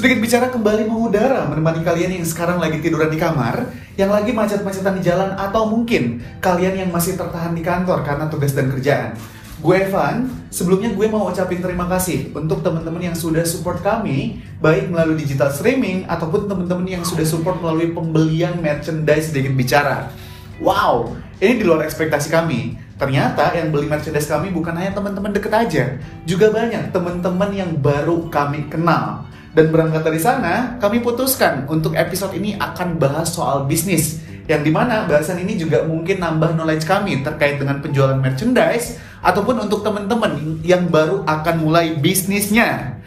Sedikit bicara kembali mengudara menemani kalian yang sekarang lagi tiduran di kamar, yang lagi macet-macetan di jalan atau mungkin kalian yang masih tertahan di kantor karena tugas dan kerjaan. Gue Evan, sebelumnya gue mau ucapin terima kasih untuk teman-teman yang sudah support kami, baik melalui digital streaming ataupun teman-teman yang sudah support melalui pembelian merchandise sedikit bicara. Wow, ini di luar ekspektasi kami. Ternyata yang beli merchandise kami bukan hanya teman-teman deket aja, juga banyak teman-teman yang baru kami kenal. Dan berangkat dari sana, kami putuskan untuk episode ini akan bahas soal bisnis. Yang di mana bahasan ini juga mungkin nambah knowledge kami terkait dengan penjualan merchandise ataupun untuk teman-teman yang baru akan mulai bisnisnya.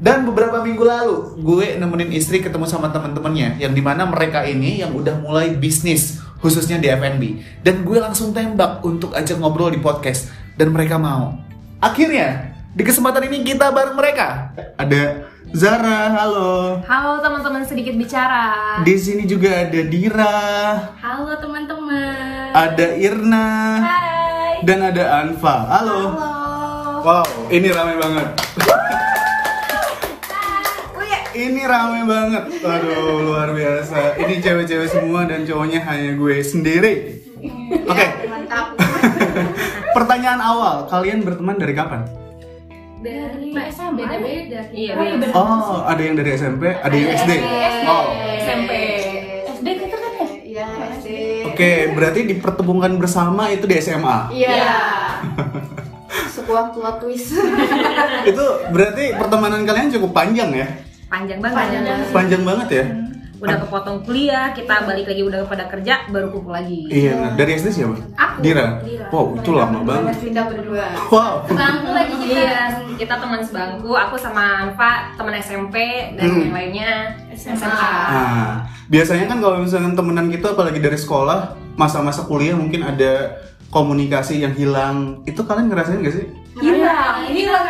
Dan beberapa minggu lalu, gue nemenin istri ketemu sama teman-temannya yang di mana mereka ini yang udah mulai bisnis khususnya di F&B. Dan gue langsung tembak untuk ajak ngobrol di podcast dan mereka mau. Akhirnya, di kesempatan ini kita bareng mereka. Ada Zara, halo. Halo teman-teman sedikit bicara. Di sini juga ada Dira, Halo teman-teman. ada Irna, Hai. dan ada Anfa. Halo. Halo. Wow, ini ramai banget. Oh ya. Ini rame banget. Aduh, luar biasa. Ini cewek-cewek semua dan cowoknya hanya gue sendiri. Oke. Mantap. Pertanyaan awal, kalian berteman dari kapan? Dari SMP beda-beda. Iya, Oh, iya, beda. Oh, ada yang dari SMP, ada yang SD. Oh. SMP. SD kita kan ya? Iya, SD. Oke, berarti dipertemukan bersama itu di SMA. Iya. Sebuah plot twist. Itu berarti pertemanan kalian cukup panjang ya? Panjang banget. Panjang banget. Panjang banget ya? Udah kepotong kuliah, kita balik lagi udah pada kerja, baru kumpul lagi. Iya, nah. dari SD siapa? Aku. Dira. Dira. Wow, itu lama banget. Kita berdua. Wow. Bangku lagi kita. Iya, kita teman sebangku, aku sama Anfa teman SMP dan Hmm. yang lainnya SMA. Nah, biasanya kan kalau misalnya temenan kita apalagi dari sekolah, masa-masa kuliah mungkin ada komunikasi yang hilang. Itu kalian ngerasain gak sih? Hilang. Hilang.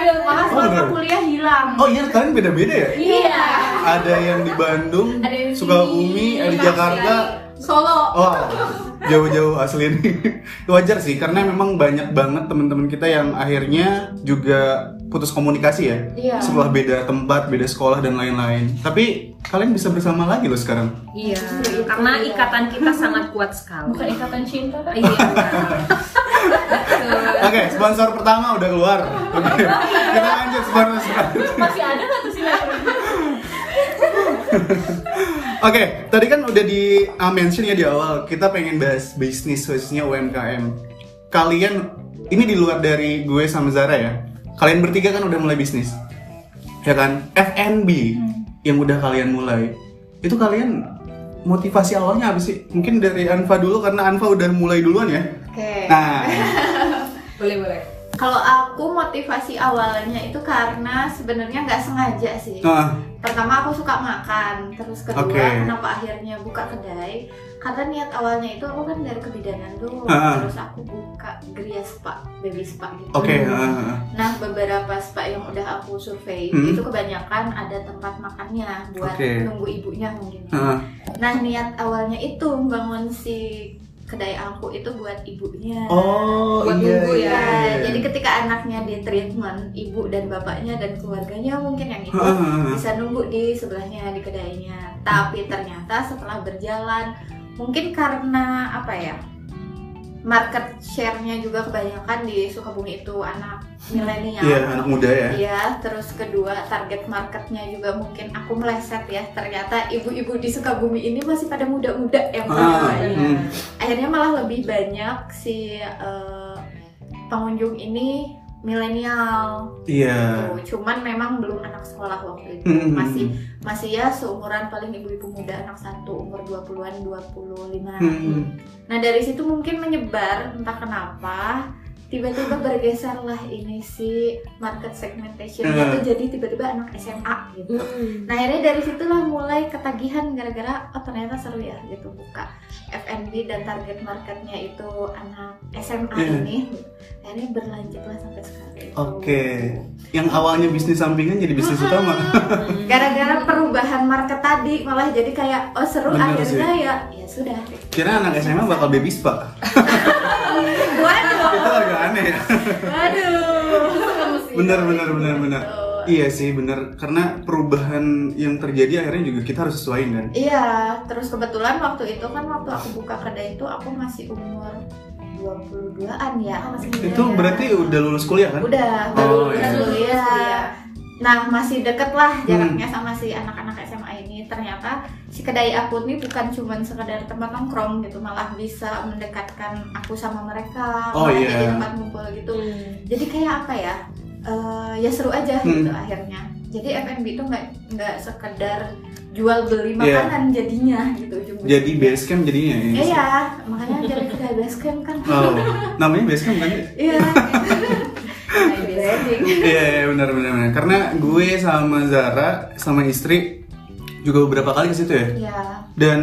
Oh, bener. selama kuliah hilang. Oh iya, kalian beda-beda ya? Iya. Ada yang di Bandung, Ada yang di Sukabumi, ada di Jakarta. Solo. Oh, jauh-jauh asli nih. Wajar sih, karena memang banyak banget teman-teman kita yang akhirnya juga putus komunikasi ya. Iya. Setelah beda tempat, beda sekolah dan lain-lain. Tapi kalian bisa bersama lagi loh sekarang. Iya, karena ikatan kita sangat kuat sekali. Bukan ikatan cinta kan? Iya. Oke, sponsor pertama udah keluar. Oke, kita lanjut sponsor. Masih ada nggak tuh sinetron? Oke, tadi kan udah di uh, mention ya di awal kita pengen bahas bisnis khususnya UMKM. Kalian ini di luar dari gue sama Zara ya. Kalian bertiga kan udah mulai bisnis, ya kan? F&B yang udah kalian mulai. Itu kalian motivasi awalnya apa sih? Mungkin dari Anfa dulu karena Anfa udah mulai duluan ya. Oke. Nah, boleh boleh. Kalau aku motivasi awalnya itu karena sebenarnya nggak sengaja sih. nah, Pertama aku suka makan, terus kedua Oke. kenapa akhirnya buka kedai? Karena niat awalnya itu aku kan dari kebidanan dulu, Ah. terus aku buka geria spa, baby spa gitu. oke. uh, Nah beberapa spa yang udah aku survei Hmm. itu kebanyakan ada tempat makannya buat Oke. nunggu ibunya mungkin. uh, Nah niat awalnya itu bangun si kedai aku itu buat ibunya. Oh Buat iya, nunggu iya, ya. iya. Jadi ketika anaknya di treatment, ibu dan bapaknya dan keluarganya mungkin yang Heeh. bisa nunggu di sebelahnya di kedainya. Tapi ternyata setelah berjalan, mungkin karena apa ya? Market share-nya juga kebanyakan di Sukabumi itu anak milenial. Iya, anak muda ya. Iya, terus kedua target marketnya juga mungkin aku meleset ya. Ternyata ibu-ibu di Sukabumi ini masih pada muda-muda yang Ah, punya. hmm. Akhirnya malah lebih banyak si eh, pengunjung ini milenial. Iya. Tuh, Cuman memang belum anak sekolah waktu itu. Hmm. Masih masih ya seumuran paling ibu-ibu muda anak satu umur 20-an 25. Hmm. Nah, dari situ mungkin menyebar entah kenapa tiba-tiba bergeserlah ini si market segmentationnya Hmm. tuh jadi tiba-tiba anak SMA gitu. Nah akhirnya dari situlah mulai ketagihan gara-gara oh ternyata seru ya gitu buka F&B dan target marketnya itu anak SMA Iya. ini. Akhirnya berlanjutlah sampai sekarang. Oke. Yang awalnya bisnis sampingan jadi bisnis utama. Gara-gara perubahan market tadi malah jadi kayak oh seru Bener akhirnya ya ya sudah. Kira anak SMA bakal baby spa. Waduh, Itu agak aneh ya. waduh. Bener bener bener bener. Tuh. Iya sih bener karena perubahan yang terjadi akhirnya juga kita harus sesuaiin kan. Iya, terus kebetulan waktu itu kan waktu aku buka kedai itu aku masih umur 22-an ya. Oh, masih muda Itu ya. berarti udah lulus kuliah kan? Udah, Oh, baru iya. lulus Lulus kuliah. kuliah. Nah, masih deket lah jaraknya Hmm. sama si anak-anak SMA ini. Ternyata si kedai aku ini bukan cuma sekedar tempat nongkrong gitu, malah bisa mendekatkan aku sama mereka. Oh, malah iya. jadi tempat ngumpul gitu. Hmm. Jadi kayak apa ya? eh, ya seru aja Hmm. gitu akhirnya. Jadi F&B itu nggak nggak sekedar jual beli Iya. makanan jadinya gitu ujung-ujungnya. Jadi base camp jadinya ya. Iya, makanya jadi kedai basecamp kan. Oh, namanya base camp kan? Iya. Iya, iya benar benar benar. Karena gue sama Zara sama istri juga beberapa kali ke situ ya. Iya. Dan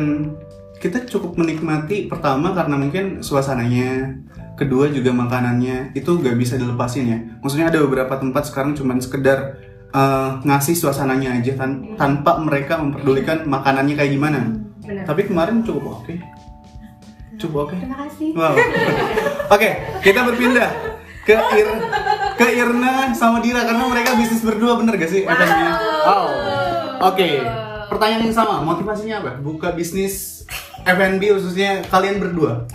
kita cukup menikmati pertama karena mungkin suasananya, kedua juga makanannya itu gak bisa dilepasin ya. Maksudnya ada beberapa tempat sekarang cuman sekedar eh, ngasih suasananya aja tan- tanpa mereka memperdulikan makanannya kayak gimana. Benar. Tapi kemarin cukup oke. Cukup oke. Terima kasih. Wow. Oke, kita berpindah ke Ir ke Irna sama Dira karena mereka bisnis berdua bener gak sih? F&B? Wow. Oke. Pertanyaan yang sama, motivasinya apa? Buka bisnis F&B khususnya kalian berdua.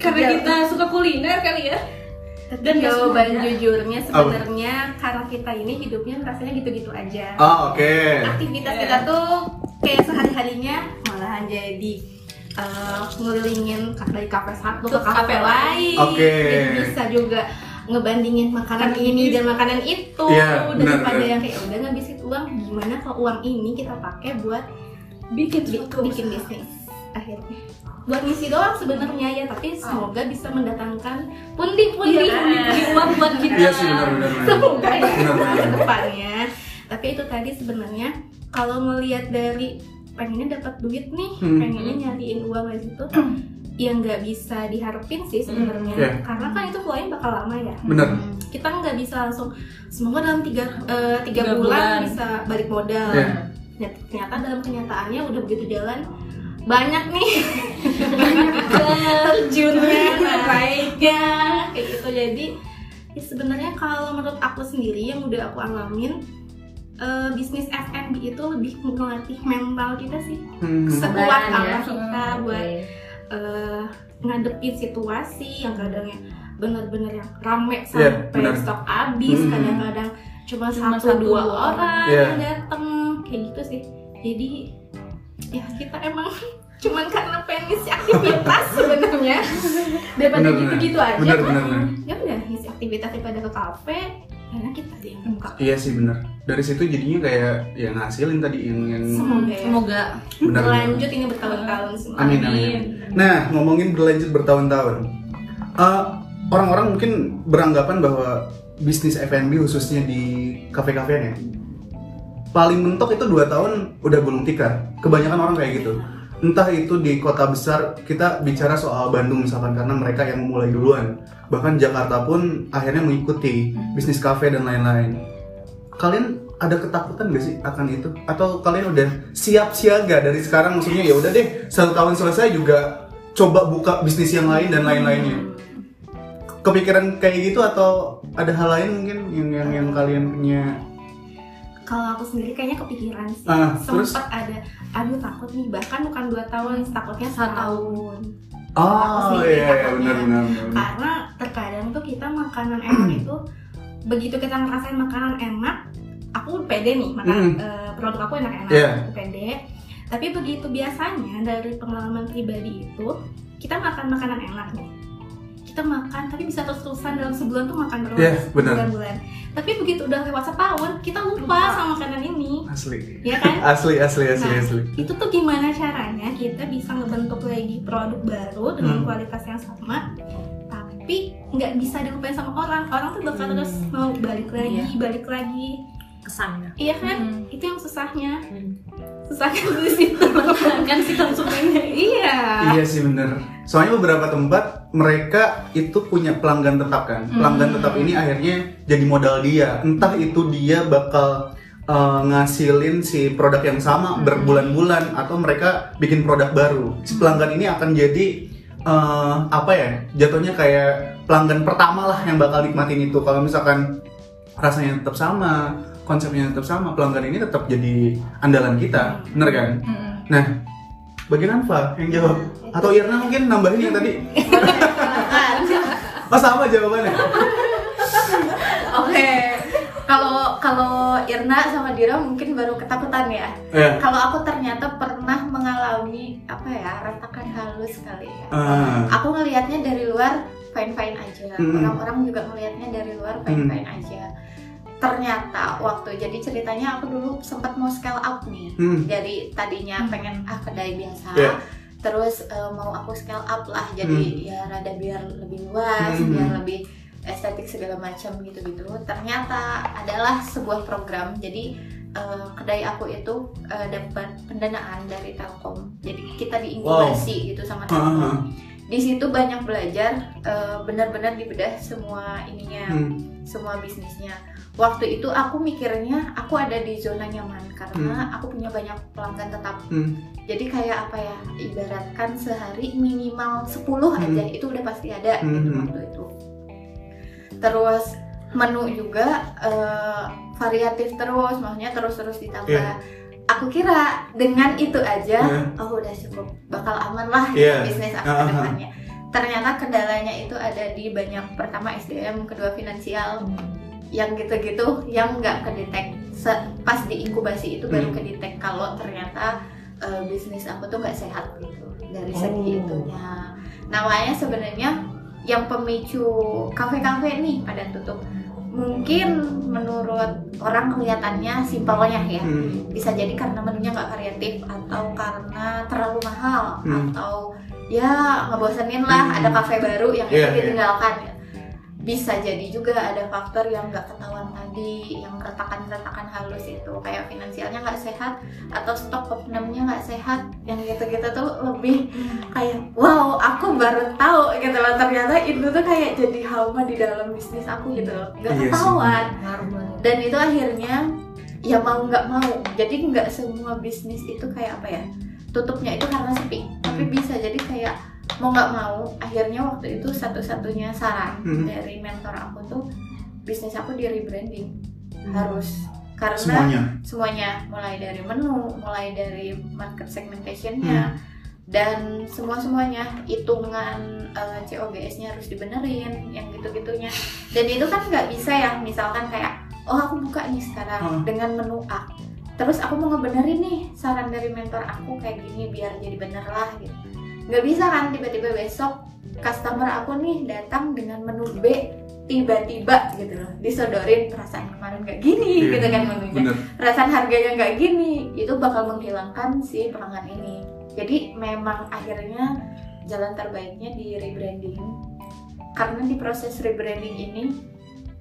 Karena kita suka kuliner kali ya. Dan jawaban jujurnya sebenarnya karena kita ini hidupnya rasanya gitu-gitu aja. Oh, oke. Aktivitas Iya. kita tuh kayak sehari-harinya malahan jadi eh, ngelilingin dari kafe satu ke kafe kafe lain. Oke. Jadi bisa juga ngebandingin makanan ini dan makanan itu Iya, benar, daripada yang kayak udah ngabisin gimana kalau uang ini kita pakai buat Bikin bi- bikin bisnis akhirnya buat ngisi doang sebenarnya ya tapi semoga bisa mendatangkan pundi-pundi Iya, kan? uang buat kita Iya sih benar benar. benar. semoga ya depannya tapi itu tadi sebenarnya kalau melihat dari pengennya dapat duit nih Hmm. pengennya nyariin uang dari situ yang nggak bisa diharapin sih sebenarnya Iya. karena kan itu flownya bakal lama ya Benar. kita nggak bisa langsung semoga dalam tiga eh, tiga, Tiga bulan, bulan. bisa balik modal Iya. Ternyata- ternyata dalam kenyataannya udah begitu jalan banyak nih banyak terjunnya naiknya kayak gitu jadi ya sebenarnya kalau menurut aku sendiri yang udah aku alamin eh, bisnis F&B itu lebih melatih mental kita sih Hmm. sekuat apa ya. kita Oke. buat eh, ngadepin situasi yang kadangnya bener-bener yang rame Iya, sampai benar. stok habis Hmm. kadang-kadang cuma, Cuma satu satu, dua orang Iya. yang datang kayak gitu sih jadi ya kita emang cuman karena pengen ngisi aktivitas sebenarnya daripada gitu-gitu aja Benar, benar, benar. ya udah ngisi aktivitas daripada ke kafe karena kita aja yang buka Iya sih benar. Dari situ jadinya kayak ya ngasilin tadi yang yang semoga ya Semoga benar. berlanjut ini bertahun-tahun semua Amin, amin. Nah, ngomongin berlanjut bertahun-tahun. Eh, orang-orang mungkin beranggapan bahwa bisnis F&B khususnya di kafe-kafe ya paling mentok itu dua tahun udah gulung tikar. Kebanyakan orang kayak gitu. Entah itu di kota besar kita bicara soal Bandung misalkan karena mereka yang memulai duluan. Bahkan Jakarta pun akhirnya mengikuti bisnis kafe dan lain-lain. Kalian ada ketakutan gak sih akan itu? Atau kalian udah siap siaga dari sekarang maksudnya ya udah deh satu tahun selesai juga coba buka bisnis yang lain dan lain-lainnya. Kepikiran kayak gitu atau ada hal lain mungkin yang yang, yang kalian punya? Kalau aku sendiri kayaknya kepikiran sih Ah, sempat ada aduh takut nih bahkan bukan dua tahun takutnya setahun Oh sendiri iya, iya benar benar. karena terkadang tuh kita makanan enak itu begitu kita ngerasain makanan enak aku pede nih makan Hmm. eh, produk aku enak-enak Iya. aku pede tapi begitu biasanya dari pengalaman pribadi itu kita makan makanan enak nih kita makan tapi bisa terus-terusan dalam sebulan tuh makan terus Iya, benar. bulan-bulan tapi begitu udah lewat setahun kita lupa, Lupa. sama makanan ini Asli. ya kan Asli asli asli Nah, asli. itu tuh gimana caranya kita bisa ngebentuk lagi produk baru dengan Hmm. kualitas yang sama tapi nggak bisa dilupain sama orang orang tuh bakal Hmm. terus mau balik lagi Iya. balik lagi kesannya. iya kan Hmm. itu yang susahnya Hmm. Susahnya di situ kan si konsumennya. iya Iya sih bener. Soalnya beberapa tempat mereka itu punya pelanggan tetap kan. Pelanggan Hmm. tetap ini akhirnya jadi modal dia. Entah itu dia bakal uh, ngasilin si produk yang sama Hmm. berbulan-bulan atau mereka bikin produk baru. Si pelanggan ini akan jadi uh, apa ya? Jatuhnya kayak pelanggan pertama lah yang bakal nikmatin itu. Kalau misalkan rasanya tetap sama, konsepnya tetap sama, pelanggan ini tetap jadi andalan kita, bener kan? Mm-mm. Nah, bagian apa yang jawab? Atau Irna mungkin nambahin yang tadi? Oh sama jawabannya? Oke. Kalau kalau Irna sama Dira mungkin baru ketakutan ya. Ya. Kalau aku ternyata pernah mengalami apa ya retakan halus kali ya. Ah. Aku ngelihatnya dari luar fine fine aja. Hmm. Orang-orang juga ngelihatnya dari luar fine fine aja. Ternyata waktu jadi ceritanya aku dulu sempat mau scale up nih. Hmm. Dari tadinya Hmm. pengen ah kedai biasa. Yeah. Terus eh, mau aku scale up lah. Jadi ya rada biar lebih luas, Hmm. biar lebih estetik segala macam gitu-gitu. Ternyata adalah sebuah program. Jadi eh, kedai aku itu eh, dapat pendanaan dari Telkom. Jadi kita diinkubasi gitu sama Telkom. ah. Di situ banyak belajar eh, benar-benar dibedah semua ininya, Hmm. semua bisnisnya. Waktu itu aku mikirnya aku ada di zona nyaman karena aku punya banyak pelanggan tetap. Hmm. Jadi kayak apa ya? Ibaratkan sehari minimal 10 Hmm. aja itu udah pasti ada gitu Hmm. waktu itu. Terus menu juga eh, variatif terus, maksudnya terus-terus ditambah. Iya. Aku kira dengan itu aja, Iya. oh udah cukup, bakal aman lah Iya. bisnis aku Ah, ke ah. depannya. Ternyata kendalanya itu ada di banyak pertama SDM, kedua finansial, yang gitu-gitu yang nggak kedetek pas diinkubasi itu baru Hmm. kedetek kalau ternyata eh, bisnis aku tuh nggak sehat gitu dari segi Oh. itunya. Namanya sebenarnya yang pemicu kafe-kafe nih pada tutup mungkin menurut orang kelihatannya simpelnya ya Hmm. bisa jadi karena menunya nggak variatif atau karena terlalu mahal Hmm. atau ya ngebosenin lah Hmm. ada kafe baru yang Iya, itu iya. ditinggalkan bisa jadi juga ada faktor yang nggak ketahuan tadi yang retakan-retakan halus itu. Kayak finansialnya nggak sehat atau stok oknumnya nggak sehat yang gitu-gitu tuh lebih kayak wow aku baru tahu gitu loh. Ternyata itu tuh kayak jadi hama di dalam bisnis aku gitu loh. Nggak Iya ketahuan. Dan itu akhirnya ya mau nggak mau. Jadi nggak semua bisnis itu kayak apa ya tutupnya itu karena sepi. Tapi Hmm. bisa jadi kayak mau nggak mau akhirnya waktu itu satu-satunya saran Hmm. dari mentor aku tuh bisnis aku di rebranding Hmm. harus karena Semuanya. semuanya mulai dari menu mulai dari market segmentationnya dan semua semuanya hitungan eh, COGS-nya harus dibenerin yang gitu-gitunya dan itu kan nggak bisa ya misalkan kayak oh aku buka nih sekarang Hmm. dengan menu A terus aku mau ngebenerin nih saran dari mentor aku kayak gini biar jadi bener lah gitu nggak bisa kan tiba-tiba besok customer aku nih datang dengan menu B tiba-tiba gitu loh. Disodorin perasaan kemarin nggak gini Iya, gitu kan menunya Bener. perasaan harganya nggak gini itu bakal menghilangkan si pelanggan ini. Jadi memang akhirnya jalan terbaiknya di rebranding. Karena di proses rebranding ini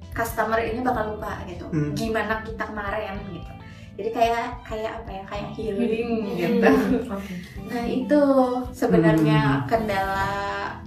customer ini bakal lupa gitu. Hmm. gimana kita kemarin gitu jadi kayak kayak apa ya? Kayak healing gitu. Oke. nah itu sebenarnya Hmm. kendala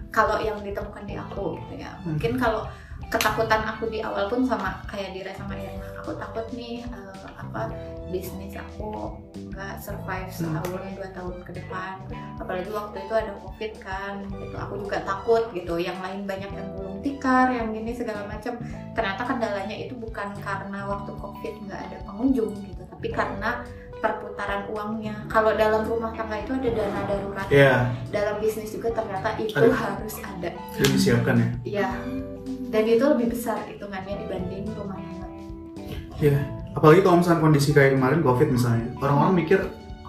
kalau yang ditemukan di aku gitu ya. Mungkin kalau ketakutan aku di awal pun sama kayak Dira sama Irma. Aku takut nih eh, apa bisnis aku nggak survive Hmm. setahun dua tahun ke depan apalagi waktu itu ada covid kan gitu aku juga takut gitu yang lain banyak yang belum tikar yang gini segala macam ternyata kendalanya itu bukan karena waktu covid nggak ada pengunjung gitu tapi karena perputaran uangnya kalau dalam rumah tangga itu ada dana darurat Iya, dalam bisnis juga ternyata itu Ada. harus ada sudah disiapkan ya. Iya. Dan itu lebih besar hitungannya dibanding rumah tangga. Iya. Apalagi kalau misalnya kondisi kayak kemarin COVID misalnya, orang-orang mikir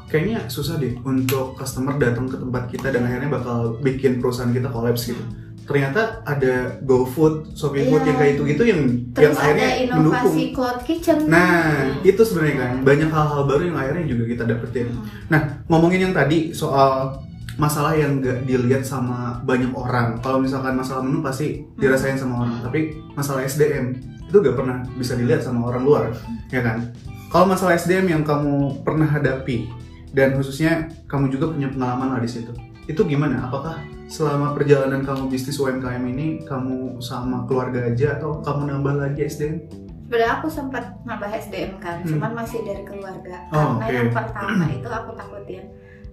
kayaknya susah deh untuk customer datang ke tempat kita dan akhirnya bakal bikin perusahaan kita kolaps gitu. Ternyata ada GoFood, Shopee Food Iya. yang kayak itu gitu yang Terus yang ada akhirnya mendukung. inovasi cloud kitchen. Nah, itu sebenarnya kan banyak hal-hal baru yang akhirnya juga kita dapetin. Hmm. Nah, ngomongin yang tadi soal masalah yang nggak dilihat sama banyak orang. Kalau misalkan masalah menu pasti dirasain sama orang, Hmm. tapi masalah SDM itu nggak pernah bisa dilihat sama orang luar, ya kan? Kalau masalah SDM yang kamu pernah hadapi dan khususnya kamu juga punya pengalaman lah di situ, itu gimana? Apakah selama perjalanan kamu bisnis UMKM ini kamu sama keluarga aja atau kamu nambah lagi SDM? Sebenarnya aku sempat nambah SDM kan, Hmm. cuman masih dari keluarga. Oh, Karena oke. yang pertama itu aku takutin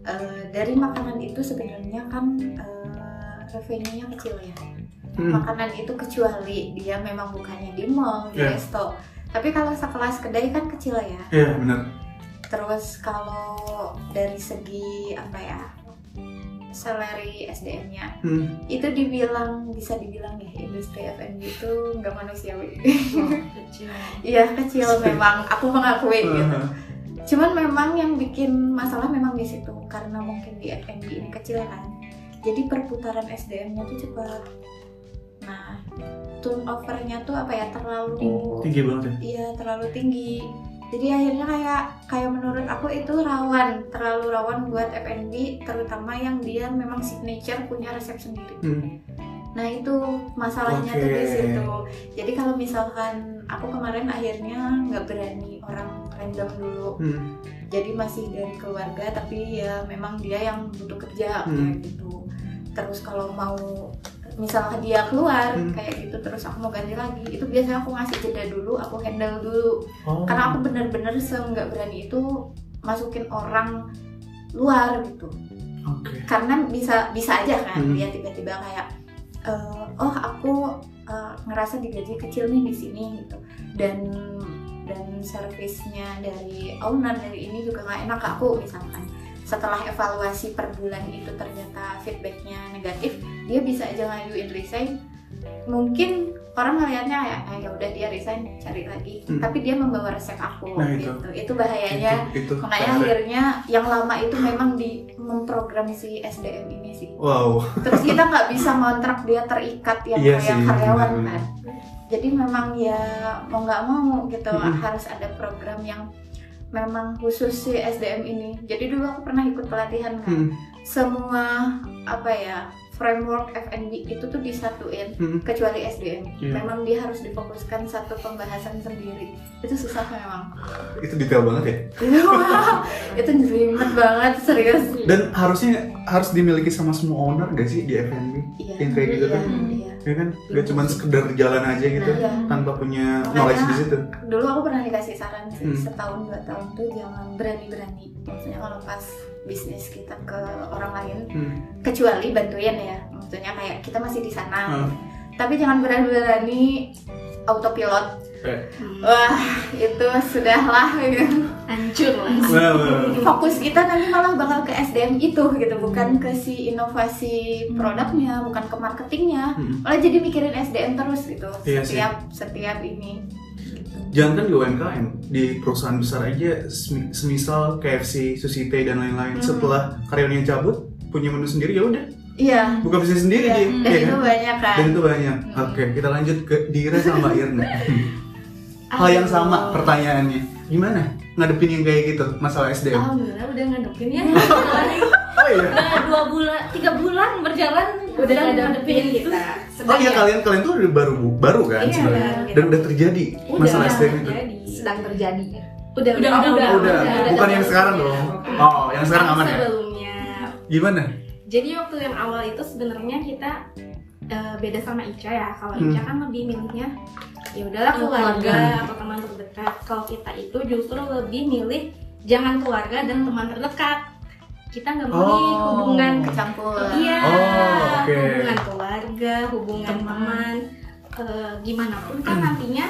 eh, dari makanan itu sebenarnya kan eh, revenue-nya kecil ya. Hmm. Makanan itu kecuali dia memang bukannya di mall, di Iya. resto. Tapi kalau sekelas kedai kan kecil ya. Iya benar. Terus kalau dari segi apa ya salary SDM-nya Hmm. itu dibilang bisa dibilang ya industri F&B itu nggak manusiawi. kecil Iya kecil memang aku mengakui gitu. Uh-huh. Cuman memang yang bikin masalah memang di situ karena mungkin di F&B ini kecil kan. Jadi perputaran SDM-nya tuh cepat. Nah, turnover-nya tuh apa ya terlalu Tinggi banget ya. iya terlalu tinggi. Jadi akhirnya kayak kayak menurut aku itu rawan, terlalu rawan buat F&B terutama yang dia memang signature punya resep sendiri. Hmm. Nah itu masalahnya tuh di situ. Jadi kalau misalkan aku kemarin akhirnya nggak berani orang random dulu. Hmm. Jadi masih dari keluarga tapi ya memang dia yang butuh kerja Hmm. kayak gitu. Terus kalau mau misalkan dia keluar Hmm. kayak gitu terus aku mau ganti lagi itu biasanya aku ngasih jeda dulu aku handle dulu Oh. karena aku bener-bener nggak berani itu masukin orang luar gitu Oke. karena bisa bisa aja kan Hmm. dia tiba-tiba kayak eh, oh aku eh, ngerasa digaji kecil nih di sini gitu dan dan servisnya dari owner dari ini juga nggak enak ke aku misalkan setelah evaluasi per bulan itu ternyata feedbacknya negatif dia bisa aja ngajuin resign mungkin orang ngelihatnya ya ah, ya udah dia resign cari lagi Hmm. tapi dia membawa resep aku Nah, itu. gitu itu bahayanya Itu, itu makanya PR. akhirnya yang lama itu memang di memprogram si SDM ini sih Wow. terus kita nggak bisa ngontrak dia terikat yang Iya kayak sih, karyawan kan jadi memang ya mau nggak mau gitu Mm-mm. harus ada program yang memang khusus si SDM ini jadi dulu aku pernah ikut pelatihan kan Hmm. semua apa ya framework F&B itu tuh disatuin Hmm. kecuali SDM Iya. memang dia harus difokuskan satu pembahasan sendiri itu susah memang Itu detail banget ya. Itu jelimet banget serius Dan harusnya harus dimiliki sama semua owner gak sih di F&B? iya Yang kayak gitu iya, kan? iya. Ya kan? Gak cuma sekedar jalan aja gitu Iya. tanpa punya knowledge di situ. dulu aku pernah dikasih saran sih Hmm. setahun dua tahun tuh jangan berani-berani maksudnya kalau pas bisnis kita ke orang lain Hmm. kecuali bantuin ya maksudnya kayak kita masih di sana Hmm. Tapi jangan berani-berani autopilot Eh. wah itu sudahlah gitu. hancur lah fokus kita nanti malah bakal ke SDM itu gitu bukan ke si inovasi produknya bukan ke marketingnya Hmm. malah jadi mikirin SDM terus gitu Iya sih. setiap setiap ini. Jangan kan di UMKM, di perusahaan besar aja, semi- semisal KFC, Susite dan lain-lain. Hmm. Setelah karyawannya cabut, punya menu sendiri ya udah, iya buka bisnis sendiri Iya, dia, dan ya itu kan? banyak kan Dan itu banyak. Hmm. Oke, kita lanjut ke Dira sama Mbak Irna. Hal yang sama pertanyaannya, gimana ngadepin yang kayak gitu masalah SDM? alhamdulillah udah ngadepin ya Oh iya. udah dua bulan tiga bulan berjalan Udah ngadepin gitu kita. Oh iya kalian kalian tuh udah baru baru kan Iya, sebenarnya gitu. dan udah terjadi udah masalah SDM itu. sedang terjadi. udah udah udah udah, bukan yang sekarang dong. Oh, yang sekarang aman ya? sebelumnya Gimana? Jadi waktu yang awal itu sebenarnya kita eh, beda sama Ica ya kalau Hmm. Ica kan lebih milihnya ya udahlah keluarga Keluarga. atau teman terdekat kalau kita itu justru lebih milih jangan keluarga dan teman terdekat kita nggak mau nih Oh. hubungan kecampur Iya, Oh, oke. hubungan keluarga, hubungan teman, eh, gimana pun kan nantinya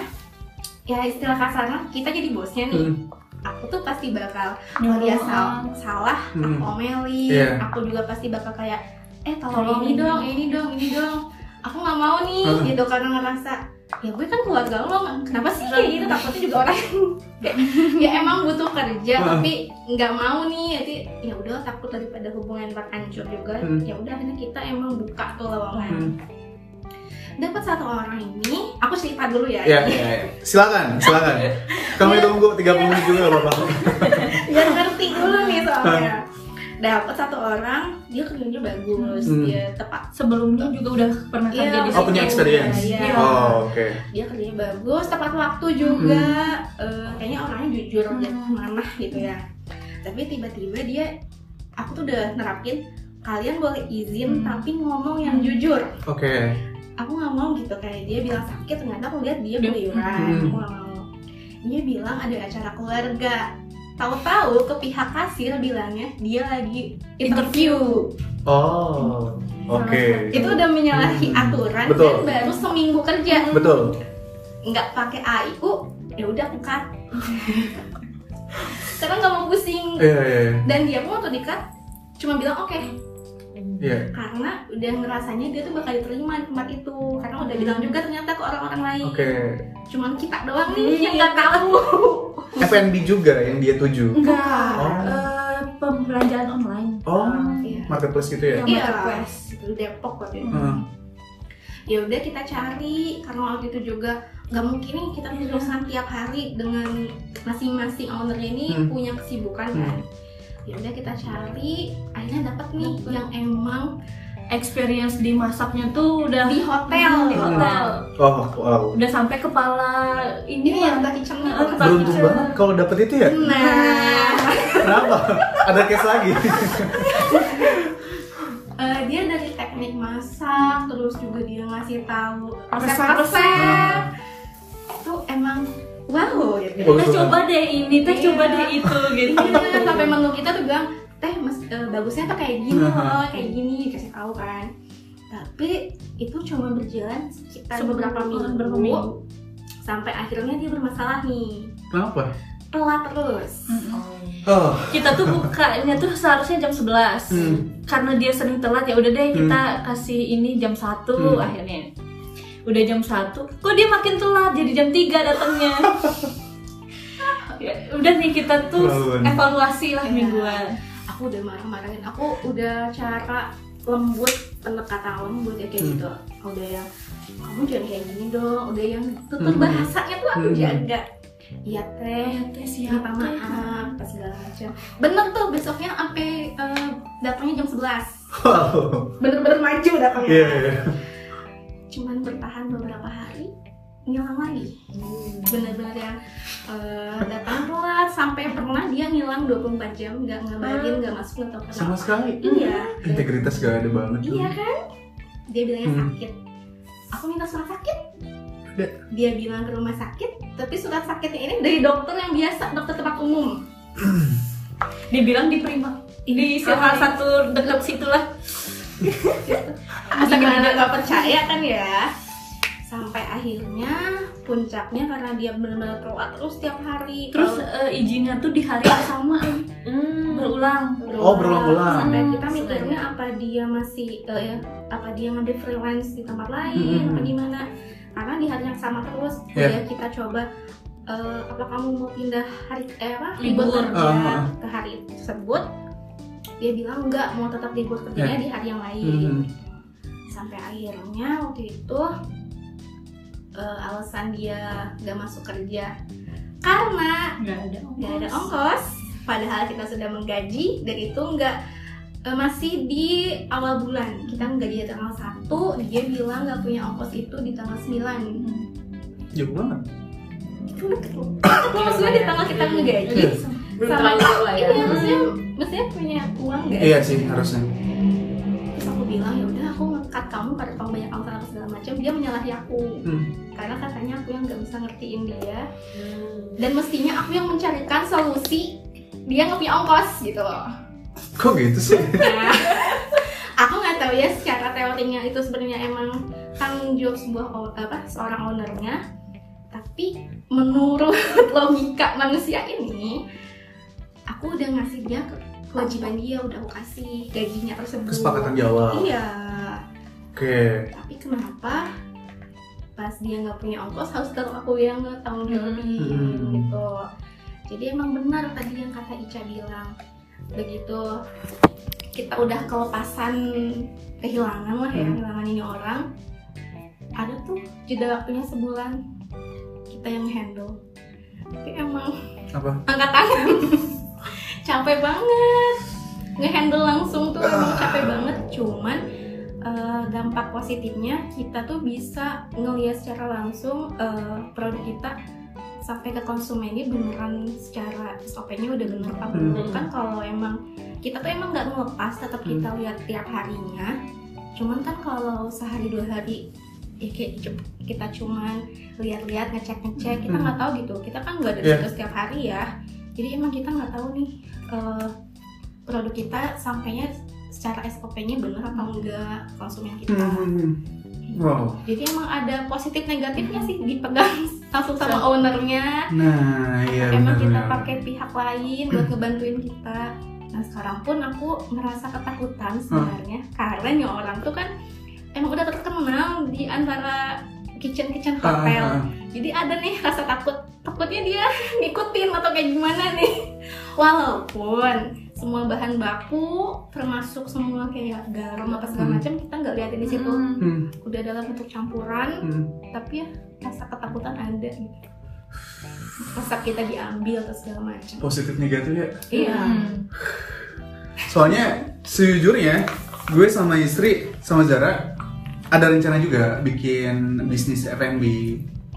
ya istilah kasarnya kita jadi bosnya nih. Hmm. Aku tuh pasti bakal kalau dia sal- salah, Hmm. aku omelin. Iya. Aku juga pasti bakal kayak, eh tolong Tolong ini ini. dong, ini dong, ini dong. Aku nggak mau nih, Hmm. gitu karena ngerasa ya gue kan keluarga lo, kenapa sih kayak gitu? Takutnya juga orang kayak, ya emang butuh kerja Hmm. tapi nggak mau nih jadi ya udah takut daripada hubungan berhancur juga Hmm. ya udah akhirnya kita emang buka tuh lowongan Hmm. Dapat satu orang ini aku cerita dulu ya Ya, ya, ya. Silakan, silakan. Kami tunggu 30 menit juga gak apa-apa. biar ngerti dulu nih soalnya dapat satu orang dia kerjanya bagus Hmm. dia tepat Sebelumnya juga udah pernah kerja di Oh, punya experience. Iya. Oh, oke. dia kerjanya bagus tepat waktu juga Hmm. Eh, kayaknya orangnya jujur dia mana gitu ya tapi tiba-tiba dia aku tuh udah nerapin kalian boleh izin Hmm. tapi ngomong yang jujur Oke. Aku nggak mau gitu kayak dia bilang sakit ternyata aku lihat dia keluyuran Hmm. aku nggak mau dia bilang ada acara keluarga tahu-tahu ke pihak kasir bilangnya dia lagi interview Oh, oke. itu udah menyalahi Hmm. aturan Betul. dan baru seminggu kerja Betul. nggak pakai AIU ya udah aku cut karena nggak mau pusing Iya iya iya. dan dia pun waktu di cut cuma bilang oke Iya. karena udah ngerasanya dia tuh bakal diterima di tempat itu karena udah bilang juga ternyata ke orang-orang lain Oke. cuman kita doang nih Iya, yang nggak tahu FNB juga yang dia tuju. Enggak. Oh. eh, pembelanjaan online. Oh, Iya. marketplace gitu ya? Yang Iya, marketplace. Depok waktu itu. Hmm. Ya udah kita cari karena waktu itu juga nggak mungkin nih kita berurusan tiap hari dengan masing-masing ownernya ini Hmm. punya kesibukan kan. Ya udah kita cari, akhirnya dapat nih Dapet. yang emang Experience di masaknya tuh udah di hotel. di hotel. Oh, wow. Udah sampai kepala ini ya. yang tuh. Pak Beruntung Kitchen. banget kalau dapet itu ya. Nah, Kenapa? Ada case lagi. eh, dia dari teknik masak, terus juga dia ngasih tahu Resep-resep. resep-resep. Itu emang wow. Bagus Teh coba deh ini, teh Iya. coba deh itu gitu. Iya, sampai menu kita tuh bilang teh mas eh, bagusnya tuh kayak gini loh kayak gini dikasih tahu kan tapi itu cuma berjalan sekitar beberapa minggu, Beberapa minggu. sampai akhirnya dia bermasalah nih Kenapa? telat terus Oh. Kita tuh bukanya tuh seharusnya jam 11 Hmm. Karena dia sering telat ya udah deh kita kasih ini jam 1 Hmm. akhirnya Udah jam 1 Kok dia makin telat jadi jam 3 datangnya ya, Udah nih kita tuh Lawan. evaluasi lah Iya. mingguan aku udah marah-marahin aku udah cara lembut pendekatan lembut ya kayak Hmm. gitu udah yang kamu jangan kayak gini dong udah yang tutur Hmm. bahasanya tuh aku Hmm. jaga iya teh teh minta maaf apa segala macam bener tuh besoknya sampai eh, datangnya jam 11 Wow. bener-bener maju datangnya Iya, iya. Ngilang lagi. Bener-bener yang eh, datang telat sampai pernah dia ngilang 24 jam nggak ngabarin nggak masuk nggak tahu Sama sekali. iya. Integritas gak ada banget tuh. iya kan? Dia bilangnya Hmm. sakit. Aku minta surat sakit. Ada. dia bilang ke rumah sakit tapi surat sakitnya ini dari dokter yang biasa dokter tempat umum. Dibilang di Prima Di salah satu dekat situ lah. Masa gimana nggak percaya kan ya sampai akhirnya puncaknya karena dia benar-benar telat terus tiap hari Terus Kalau- eh, izinnya tuh di hari yang sama Berulang Oh, berulang-ulang. sampai Hmm, kita mikirnya apa dia masih eh, ya, apa dia ngambil freelance di tempat lain Hmm. apa gimana karena di hari yang sama terus Iya. ya kita coba eh, apa kamu mau pindah hari eh apa Libur. kerja Ah. ke hari tersebut dia bilang enggak mau tetap libur kerjanya Iya. di hari yang lain Hmm. sampai akhirnya waktu itu eh, alasan dia nggak masuk kerja karena Nggak ada nggak ada ongkos padahal kita sudah menggaji dan itu nggak eh, masih di awal bulan kita menggaji di tanggal 1 dia bilang nggak punya ongkos itu di tanggal 9 Jauh banget. itu deket maksudnya di tanggal kita menggaji Iya. Sama lah ya. iya maksudnya maksudnya punya uang nggak Iya sih harusnya. Bilang ya udah aku ngekat kamu karena kamu banyak alasan apa segala macam. Dia menyalahi aku. Hmm. karena katanya aku yang nggak bisa ngertiin dia. Dan mestinya aku yang mencarikan solusi dia nggak punya ongkos gitu loh. Kok gitu sih? Nah, aku nggak tahu ya secara teorinya itu sebenarnya emang tanggung jawab sebuah apa seorang ownernya. Tapi menurut logika manusia ini aku udah ngasih dia ke- kewajiban dia udah aku kasih gajinya tersebut Kesepakatan jawab. iya Oke. tapi kenapa pas dia nggak punya ongkos harus tetap aku yang tanggung jawabin Hmm. gitu jadi emang benar tadi yang kata Ica bilang begitu kita udah kelepasan kehilangan lah ya Hmm. kehilangan ini orang ada tuh jeda waktunya sebulan kita yang handle tapi emang Apa? angkat tangan capek banget. Ngehandle langsung tuh emang capek banget. Cuman eh, dampak positifnya kita tuh bisa ngelihat secara langsung eh, produk kita sampai ke konsumennya beneran secara SOP-nya udah bener apa belum. Hmm. kan kalau emang kita tuh emang nggak ngelepas tetap kita lihat tiap harinya. Cuman kan kalau sehari dua hari ya kayak kita cuman lihat-lihat ngecek-ngecek kita Hmm. nggak tahu gitu. Kita kan nggak ada situ setiap hari ya. Jadi emang kita nggak tahu nih eh, produk kita sampainya secara SOP-nya bener apa enggak konsumen kita. Hmm. Wow. jadi emang ada positif negatifnya sih dipegang langsung sama ownernya. Nah, iya emang kita benar-benar. pakai pihak lain buat ngebantuin kita. Nah sekarang pun aku merasa ketakutan sebenarnya. Karena nih orang tuh kan emang udah terkenal di antara kitchen kitchen hotel. ah. jadi ada nih rasa takut. Takutnya dia ngikutin atau kayak gimana nih walaupun semua bahan baku termasuk semua kayak garam apa segala Hmm. macam kita nggak liatin di situ Hmm. Hmm, udah dalam bentuk campuran hmm. tapi ya rasa ketakutan ada gitu rasa kita diambil atau segala macam Positif negatif ya. iya Hmm. Soalnya sejujurnya gue sama istri sama Zara ada rencana juga bikin bisnis F&B.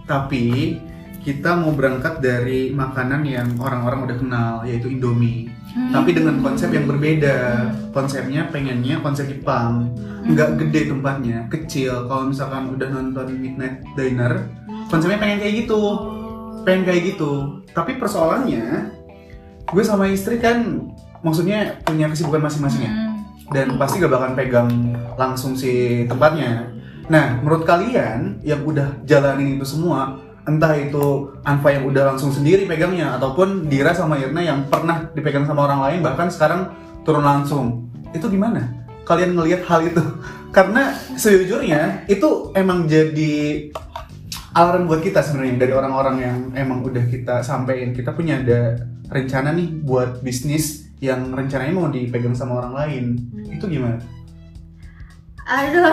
Tapi kita mau berangkat dari makanan yang orang-orang udah kenal yaitu Indomie. Tapi dengan konsep yang berbeda. Konsepnya pengennya konsep Jepang. Nggak gede tempatnya, kecil. Kalau misalkan udah nonton Midnight Diner, konsepnya pengen kayak gitu. Pengen kayak gitu. Tapi persoalannya gue sama istri kan maksudnya punya kesibukan masing-masing ya Hmm. dan pasti gak bakalan pegang langsung si tempatnya. Nah, menurut kalian yang udah jalanin itu semua, entah itu Anfa yang udah langsung sendiri pegangnya ataupun Dira sama Irna yang pernah dipegang sama orang lain bahkan sekarang turun langsung. Itu gimana? Kalian ngelihat hal itu? Karena sejujurnya itu emang jadi alarm buat kita sebenarnya dari orang-orang yang emang udah kita sampein kita punya ada rencana nih buat bisnis yang rencananya mau dipegang sama orang lain itu gimana? Aduh.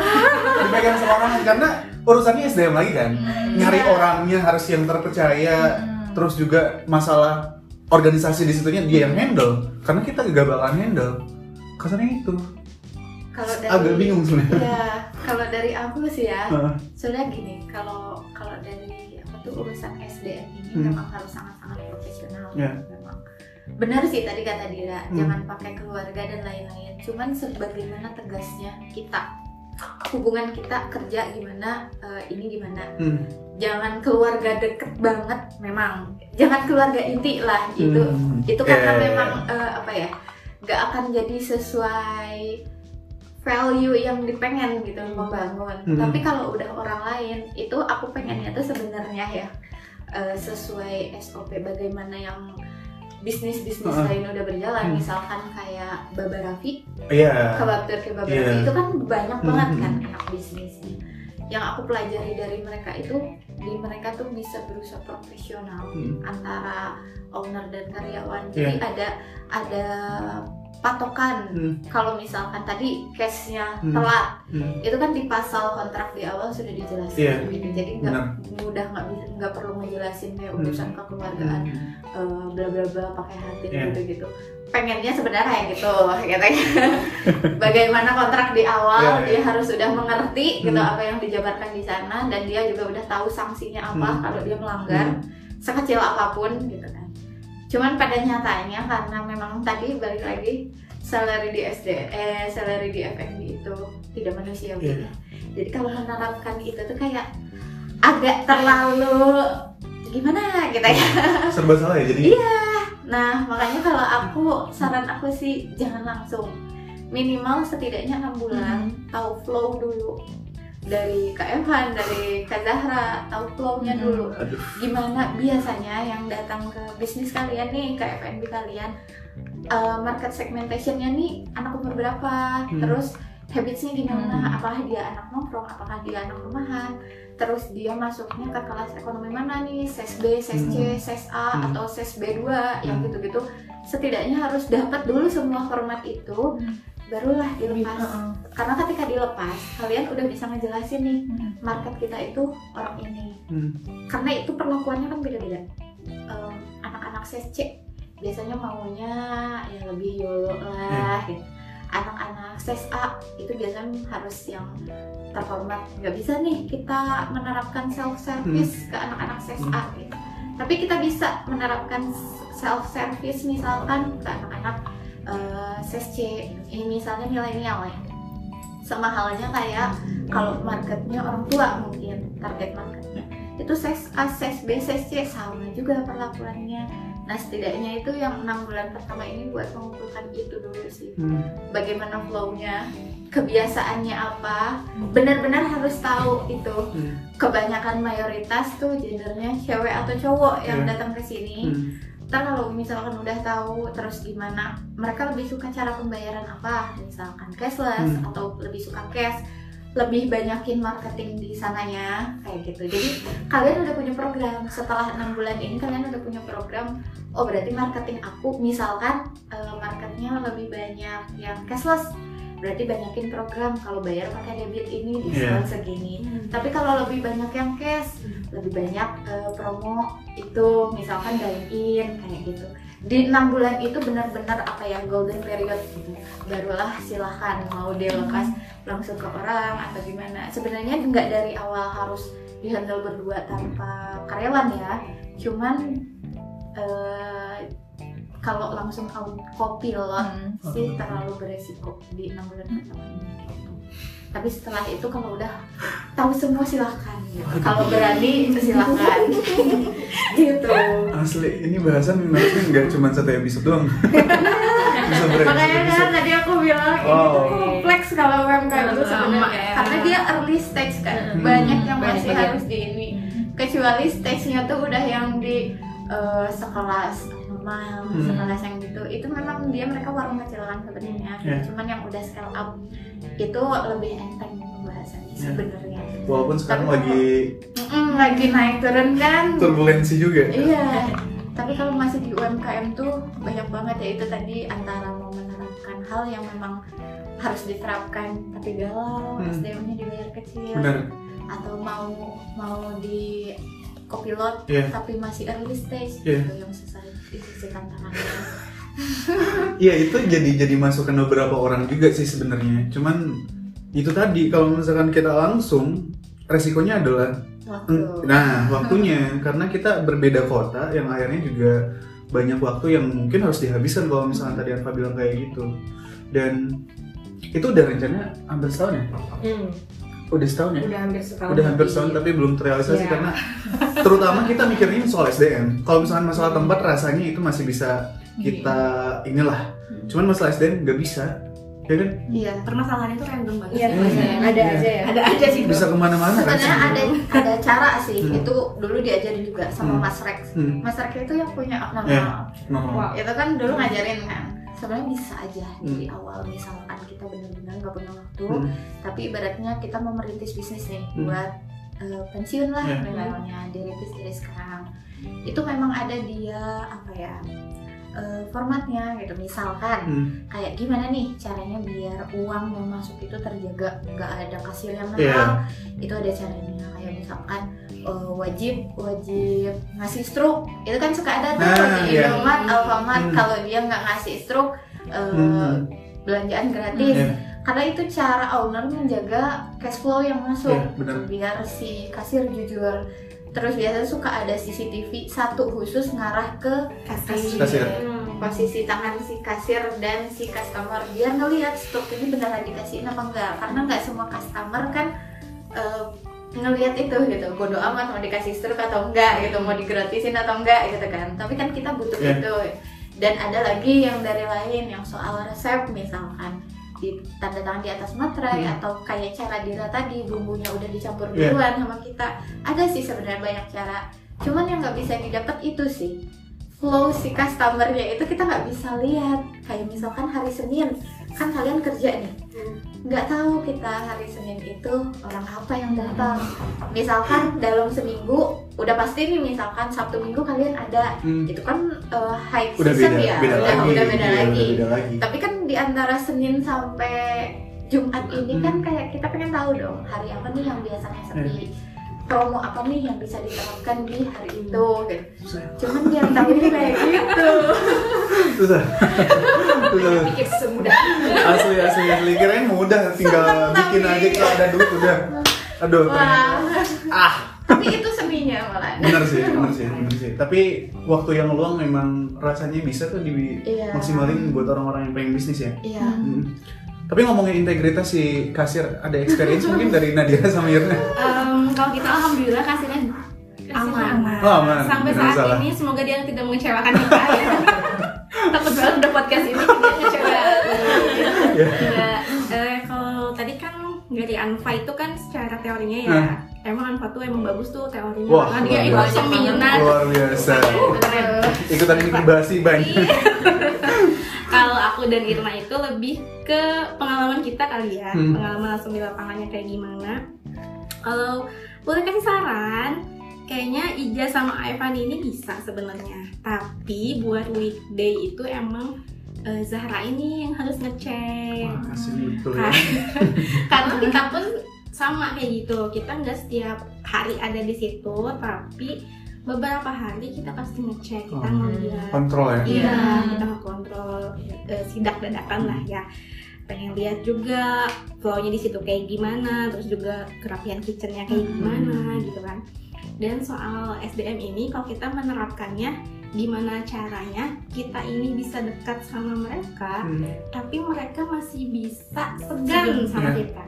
dipegang sama orang lain karena urusannya SDM lagi kan nyari Iya. orangnya harus yang terpercaya Hmm. terus juga masalah organisasi di situnya dia yang handle karena kita gak bakalan handle kasarnya itu Kalau dari agak bingung sebenarnya Ya, kalau dari aku sih ya, Heeh. soalnya gini, kalau kalau dari apa tuh urusan SDM ini Hmm. memang harus sangat-sangat profesional. Ya. Memang benar sih tadi kata Dira, Hmm. jangan pakai keluarga dan lain-lain. Cuman sebagaimana tegasnya kita, hubungan kita kerja gimana, eh, ini gimana. Hmm. Jangan keluarga deket banget, memang. Jangan keluarga inti lah itu. Hmm. Itu karena Ya. memang eh, apa ya, nggak akan jadi sesuai value yang dipengen gitu membangun. Hmm. Tapi kalau udah orang lain, itu aku pengennya tuh sebenarnya ya eh, sesuai SOP bagaimana yang bisnis-bisnis Uh-uh. lain udah berjalan. Hmm. Misalkan kayak Baba Raffi, Iya. Kebabtur Kebab Iya. Raffi itu kan banyak banget Hmm. kan anak bisnisnya. Yang aku pelajari dari mereka itu di mereka tuh bisa berusaha profesional Hmm. antara owner dan karyawan. Jadi ada ada patokan. Hmm. Kalau misalkan tadi case-nya Hmm. telat, Hmm. itu kan di pasal kontrak di awal sudah dijelaskan Iya. gitu. Jadi nggak mudah nggak bisa nggak perlu ngejelasin kayak Hmm. urusan kekeluargaan eh, bla bla bla pakai hati Iya. gitu gitu. Pengennya sebenarnya gitu, katanya. Bagaimana kontrak di awal iya. dia harus sudah mengerti gitu Hmm. apa yang dijabarkan di sana dan dia juga udah tahu sanksinya apa Hmm. kalau dia melanggar sekecil apa pun gitu kan. Cuman pada nyatanya karena memang tadi balik lagi salary di SD eh salary di FNB itu tidak manusiawi. Iya. Jadi kalau menerapkan itu tuh kayak agak terlalu gimana gitu ya. serba salah ya jadi Iya. Nah, makanya kalau aku saran aku sih jangan langsung. Minimal setidaknya enam bulan tahu flow dulu dari Kak Evan, dari Kak Zahra, tahu flow-nya Hmm. dulu. aduh Gimana biasanya yang datang ke bisnis kalian nih, ke FNB kalian, eh, market segmentation-nya nih anak umur berapa, Hmm. terus habitsnya gimana, Hmm. apakah dia anak nongkrong, apakah dia anak rumahan, terus dia masuknya ke kelas ekonomi mana nih, ses B, ses C, ses A, Hmm. atau ses B2, yang Hmm. gitu-gitu. Setidaknya harus dapat dulu semua format itu, Hmm. Barulah Lebih- dilepas. Heeh. Karena ketika dilepas, kalian udah bisa ngejelasin nih, Hmm. market kita itu orang ini. Hmm. Karena itu perlakuannya kan beda-beda. Em, anak-anak ses C biasanya maunya ya lebih yolo lah gitu. Anak-anak ses A itu biasanya harus yang terhormat. Nggak bisa nih kita menerapkan self service ke anak-anak ses A gitu. Tapi kita bisa menerapkan self service misalkan ke anak-anak eh, ses C. Ini misalnya milenial ya. Sama halnya kayak kalau marketnya orang tua mungkin target marketnya itu ses A, ses B, ses C sama juga perlakuannya. Nah setidaknya itu yang enam bulan pertama ini buat mengumpulkan itu dulu sih. Hmm. Bagaimana flow-nya, kebiasaannya apa, benar-benar harus tahu itu. Hmm. Kebanyakan mayoritas tuh gendernya cewek atau cowok yang Iya. datang ke sini. Hmm. Ntar kalau misalkan udah tahu terus gimana, mereka lebih suka cara pembayaran apa? Misalkan cashless Hmm. atau lebih suka cash, lebih banyakin marketing di sananya kayak gitu. Jadi kalian udah punya program setelah enam bulan ini kalian udah punya program. Oh berarti marketing aku misalkan eh, marketnya lebih banyak yang cashless. Berarti banyakin program kalau bayar pakai debit ini diskon segini. Tapi kalau lebih banyak yang cash, lebih banyak eh, promo itu misalkan dine in kayak gitu. Di enam bulan itu benar-benar apa ya golden period gitu. Barulah silahkan mau dilepas langsung ke orang atau gimana. Sebenarnya nggak dari awal harus dihandle berdua tanpa karyawan ya. Cuman eh, kalau langsung kopilot Hmm. sih terlalu beresiko di enam bulan pertama ini. Tapi setelah itu kalau udah tahu semua silahkan. Gitu. Kalau berani silahkan. gitu. Asli, ini bahasan harusnya nggak cuma satu episode doang. Bisa Makanya kan tadi aku bilang ini Wow. tuh kompleks kalau UMKM itu sebenarnya. ya. Karena dia early stage kan. Hmm. Banyak yang Banyak masih bagian. harus di ini. Kecuali stage-nya tuh udah yang di eh, sekelas normal, Hmm. sekelas yang gitu. Itu memang dia mereka warung kecil kan sebenarnya. Ya. Cuman yang udah scale up itu lebih enteng pembahasannya Ya. sebenarnya. Walaupun sekarang Tapi lagi Mm-mm, lagi naik turun kan. turbulensi juga. Iya. Tapi kalau masih di UMKM tuh banyak banget ya itu tadi antara mau menerapkan hal yang memang harus diterapkan tapi galau, Hmm. SDM-nya dibayar kecil Benar. atau mau mau di kopilot Iya. tapi masih early stage Iya. itu yang susah itu sih tantangannya. Iya itu jadi jadi masukan beberapa orang juga sih sebenarnya. Cuman itu tadi kalau misalkan kita langsung resikonya adalah Waktu. nah waktunya karena kita berbeda kota yang akhirnya juga banyak waktu yang mungkin harus dihabiskan kalau misalkan tadi Anfa bilang kayak gitu dan itu udah rencana hampir setahun ya Hmm. Udah setahun ya Udah hampir setahun. udah hampir tapi- setahun tapi belum terrealisasi Iya. karena terutama kita mikirnya soal SDM kalau misalkan masalah tempat rasanya itu masih bisa kita inilah cuman masalah SDM nggak bisa ya kan Iya. permasalahan itu random banget Iya. Hmm. ada Iya. aja ya. ada aja sih bisa ke mana-mana kan Sebenarnya ada ada cara sih Hmm. itu dulu diajarin juga sama Hmm. Mas Rex. hmm. Mas Rex itu yang punya. Iya. no. Wah. itu kan dulu ngajarin kan sebenarnya bisa aja dari Hmm. awal misalkan kita benar-benar nggak punya waktu Hmm. tapi ibaratnya kita mau merintis bisnis nih Hmm. buat eh, pensiun lah Ya. misalnya dirintis dari sekarang itu memang ada dia apa ya eh, formatnya gitu misalkan Hmm. kayak gimana nih caranya biar uang yang masuk itu terjaga nggak ada kasir yang Iya. nakal itu ada caranya kayak misalkan eh, wajib wajib ngasih struk itu kan suka ada tuh Nah, di iya. Indomaret, Alfamart Hmm. kalau dia nggak ngasih struk eh, Hmm. belanjaan gratis Iya. karena itu cara owner menjaga cash flow yang masuk Iya, benar. biar si kasir jujur terus biasanya suka ada CCTV satu khusus ngarah ke kasir, Kasir. Hmm, posisi tangan si kasir dan si customer biar ngelihat stok ini beneran dikasihin apa enggak karena nggak semua customer kan eh, ngelihat itu gitu bodo amat mau dikasih struk atau enggak gitu mau digratisin atau enggak gitu kan tapi kan kita butuh Iya. itu dan ada lagi yang dari lain yang soal resep misalkan di tanda tangan di atas materai Hmm. atau kayak cara Dira tadi bumbunya udah dicampur Iya. duluan sama kita ada sih sebenarnya banyak cara cuman yang nggak bisa didapat itu sih flow si customernya itu kita nggak bisa lihat. Kayak misalkan hari Senin kan kalian kerja nih. Nggak tahu kita hari Senin itu orang apa yang datang. Misalkan dalam seminggu udah pasti nih misalkan Sabtu Minggu kalian ada. Hmm. itu kan uh, high udah season beda ya. beda udah, lagi. udah beda Iya, lagi. udah beda lagi. Tapi kan di antara Senin sampai Jumat ini Hmm. kan kayak kita pengen tahu dong hari apa nih yang biasanya sepi promo apa nih yang bisa diterapkan di hari itu gitu. susah. Cuman dia tahu ini kayak gitu. Susah. Susah. Pikir semudah. asli asli asli. Kirain mudah tinggal bikin aja kalau ada duit udah. Aduh wah. ah. Tapi itu seninya malah. Bener sih bener sih bener sih. Tapi waktu yang luang memang rasanya bisa tuh Iya. dimaksimalin buat orang-orang yang pengen bisnis ya. Iya. Hmm. Tapi ngomongin integritas si kasir ada experience mungkin dari Nadia sama Irna Em, kalau kita alhamdulillah kasirnya aman. Oh, aman. Sampai Nggak saat ini semoga dia tidak mengecewakan kita. ya. Takut banget udah podcast ini dia ngecewa. Iya. Eh, kalau tadi kan dari Anfa itu kan secara teorinya ya Nah. emang Anfa tuh emang bagus tuh teorinya Wah, karena dia ikut biasa. seminar Luar biasa. Ikutan inkubasi banyak. Kalau aku dan Irma itu lebih ke pengalaman kita kali ya Hmm. pengalaman langsung di lapangannya kayak gimana. Kalau boleh kasih saran kayaknya Ija sama Evan ini bisa sebenarnya. Tapi buat weekday itu emang eh, Zahra ini yang harus ngecek. Ya. Kar- karena kita pun sama kayak gitu. Kita nggak setiap hari ada di situ tapi beberapa hari kita pasti ngecek kita Oh. ngeliat Kontrol ya. Iya, Hmm. kita kontrol eh, sidak dadakan lah ya. Pengen lihat juga flow-nya di situ kayak gimana, terus juga kerapian kitchennya kayak Hmm. gimana gitu kan. Dan soal SDM ini kalau kita menerapkannya gimana caranya kita ini bisa dekat sama mereka, Hmm. tapi mereka masih bisa segan sama Iya. kita.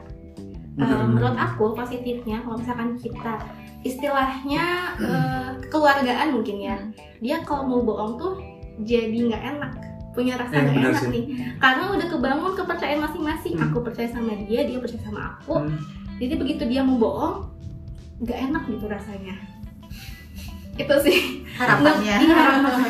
Benar. menurut aku positifnya kalau misalkan kita istilahnya eh, kekeluargaan mungkin ya. Dia kalau mau bohong tuh jadi nggak enak punya rasa Iya, nggak enak sih. nih. Karena udah kebangun kepercayaan masing-masing. Hmm. aku percaya sama dia dia percaya sama aku. Hmm. jadi begitu dia mau bohong nggak enak gitu rasanya. Itu sih. Harapannya. Iya,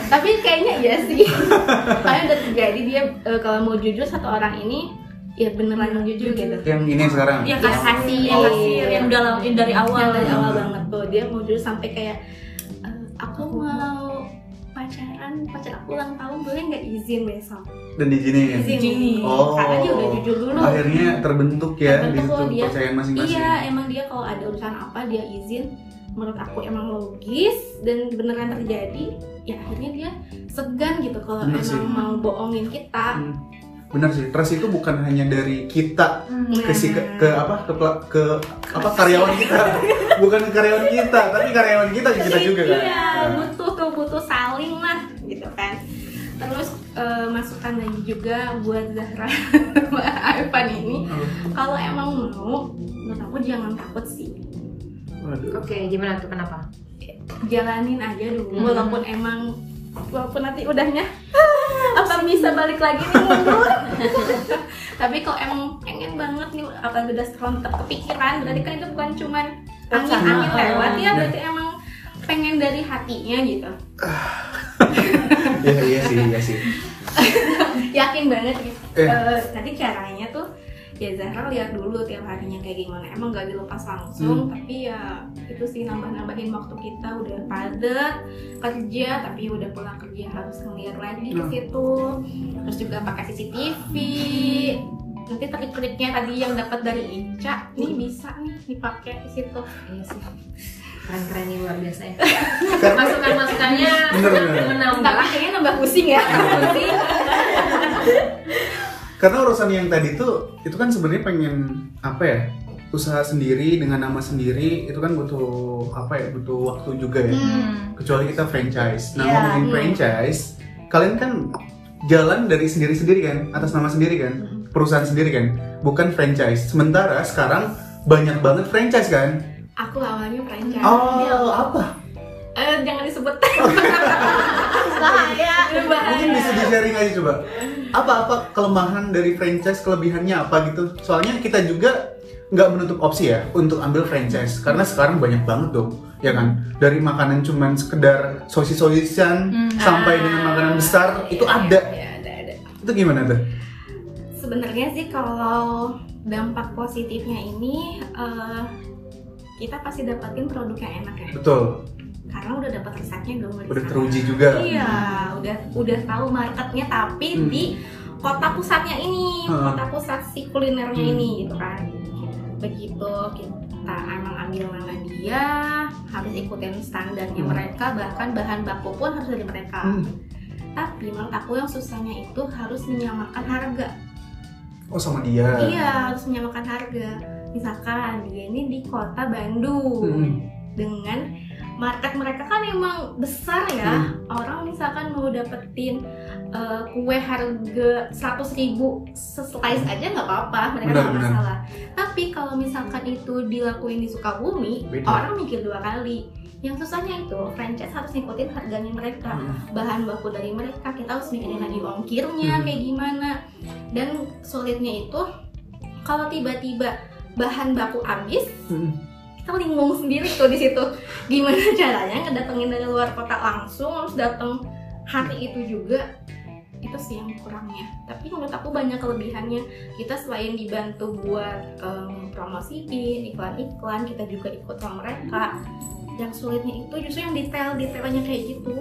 tapi kayaknya iya sih. Karena udah terjadi dia eh, kalau mau jujur satu orang ini ya beneran mau jujur gitu Yang ini sekarang. Yang Yang kasih, yang kasih, yang udah yang dari awal. yang dari awal banget tuh dia mau jujur sampai kayak "Eh, aku mau pacaran pacar aku ulang tahun boleh nggak izin besok Dan diizinin. izin Izin. Oh. karena dia udah jujur dulu Akhirnya terbentuk ya di Terbentuk situ loh dia. kepercayaan masing-masing. iya emang dia kalau ada urusan apa dia izin menurut aku emang logis dan beneran terjadi ya akhirnya dia segan gitu kalau emang mau bohongin kita Hmm. Benar sih, trust itu bukan hanya dari kita Hmm. ke si ke, ke apa ke, ke apa karyawan kita, bukan ke karyawan kita, tapi karyawan kita ke kita juga kan. iya Nah. butuh tuh butuh saling lah gitu kan terus eh, masukan lagi juga buat Zahra sama Evan ini kalau emang mau menurut aku jangan takut sih oke gimana tuh kenapa jalanin aja dulu Hmm. walaupun emang walaupun nanti udahnya apa bisa balik lagi nih mundur tapi kalau emang pengen banget nih apa udah serontak kepikiran berarti kan itu bukan cuman angin angin lewat ya Iya. berarti emang pengen dari hatinya gitu Iya iya sih iya sih. yakin banget gitu Eh. Eh, nanti caranya tuh ya Zahra lihat dulu tiap harinya kayak gimana. Emang gak dilepas langsung tapi ya itu sih nambah-nambahin waktu kita. Udah padat kerja tapi udah pulang kerja harus ngeliat lagi ke Nah. situ. Terus juga pakai CCTV nanti trik-triknya tadi yang dapat dari Ica nih bisa nih dipakai di situ. Iya sih. Keren keren nih luar biasa ya. Karena masukan masukannya bener bener. menambah. Kayaknya nambah pusing ya. Pusing Karena urusan yang tadi tuh itu kan sebenarnya pengen apa ya? usaha sendiri dengan nama sendiri itu kan butuh apa ya butuh waktu juga ya Hmm. kecuali kita franchise nah Iya. ngomongin Hmm. franchise kalian kan jalan dari sendiri-sendiri kan atas nama sendiri kan perusahaan sendiri kan bukan franchise sementara sekarang banyak banget franchise kan aku awalnya franchise oh apa Eh, jangan disebut. Bahaya. Mungkin bisa di sharing aja coba. Apa apa kelemahan dari franchise kelebihannya apa gitu? Soalnya kita juga nggak menutup opsi ya untuk ambil franchise. Karena sekarang banyak banget dong ya kan? Dari makanan cuman sekedar sosis sosisan Hmm. sampai dengan makanan besar itu ada. ya ada ada. Itu gimana tuh? Sebenarnya sih kalau dampak positifnya ini eh, kita pasti dapetin produk yang enak ya. Betul karena udah dapat resepnya dong dari udah teruji juga iya udah udah tahu marketnya tapi Hmm. di kota pusatnya ini Hmm. kota pusat si kulinernya Hmm. ini gitu kan begitu kita emang ambil nama dia harus ikutin standarnya Hmm. mereka bahkan bahan baku pun harus dari mereka Hmm. tapi menurut aku yang susahnya itu harus menyamakan harga oh sama dia Iya, harus menyamakan harga. Misalkan dia ini di kota Bandung Hmm. dengan market mereka kan emang besar ya. Hmm. Orang misalkan mau dapetin uh, kue harga 100.000 ribu slice aja nggak apa-apa, mereka nggak masalah. Tapi kalau misalkan itu dilakuin di Sukabumi, Beda. orang mikir dua kali. yang susahnya itu franchise harus ngikutin harganya mereka Hmm. bahan baku dari mereka kita harus mikirin lagi ongkirnya Hmm. kayak gimana dan sulitnya itu kalau tiba-tiba bahan baku habis Hmm. Kita bingung sendiri tuh di situ. Gimana caranya ngedatengin dari luar kota langsung harus datang hari itu juga? Itu sih yang kurangnya. Tapi menurut aku banyak kelebihannya. Kita selain dibantu buat em, promosiin iklan-iklan kita juga ikut sama mereka. Yang sulitnya itu justru yang detail detailnya kayak gitu.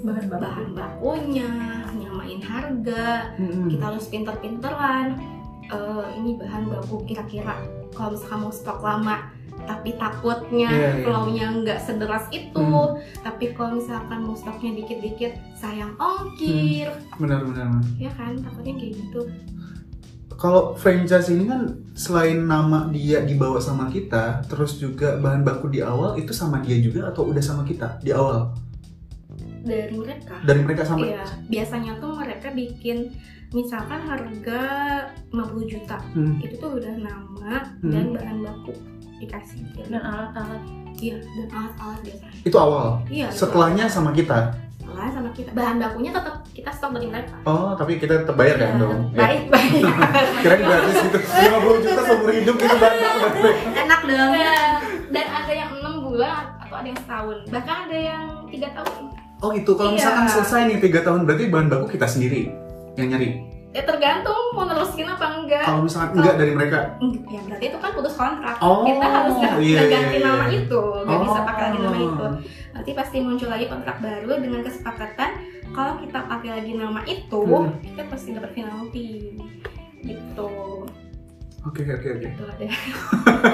Bahan baku bahan bakunya nyamain harga. Hmm. kita harus pinter-pinteran. Eh, ini bahan baku kira-kira. Kalau misalkan mau stok lama tapi takutnya Iya, iya. flow-nya nggak sederas itu. Hmm. tapi kalau misalkan mau stoknya dikit-dikit sayang ongkir. Benar benar ya kan? Takutnya kayak gitu. Kalau franchise ini kan selain nama dia dibawa sama kita terus juga bahan baku di awal itu sama dia juga atau udah sama kita di awal? Dari mereka. Dari mereka sampai Iya, biasanya tuh mereka bikin misalkan harga 50 juta. Hmm. itu tuh udah nama Hmm. dan bahan baku dikasih dan alat-alat iya dan alat-alat biasanya itu awal? Iya setelahnya sama kita? Setelah sama kita. Bahan bakunya tetap kita stok dari mereka. Oh tapi kita tetap bayar kan Ya, dong? Ya. baik baik kira gratis gitu. 50 juta seumur hidup gitu bahan baku enak dong. Dan, dan ada yang enam bulan atau ada yang setahun. Bahkan ada yang tiga tahun. Oh gitu. Kalau Iya. misalkan selesai nih tiga tahun berarti bahan baku kita sendiri yang nyari ya tergantung mau nerusin apa enggak. Kalau misalkan enggak dari mereka? Enggak, ya berarti itu kan putus kontrak. Oh, kita harus iya, nggak iya, ganti iya. nama itu nggak bisa pakai lagi nama Oh. itu berarti pasti muncul lagi kontrak baru dengan kesepakatan kalau kita pakai lagi nama itu Hmm. kita pasti dapat penalti. Gitu. Oke oke oke itu ada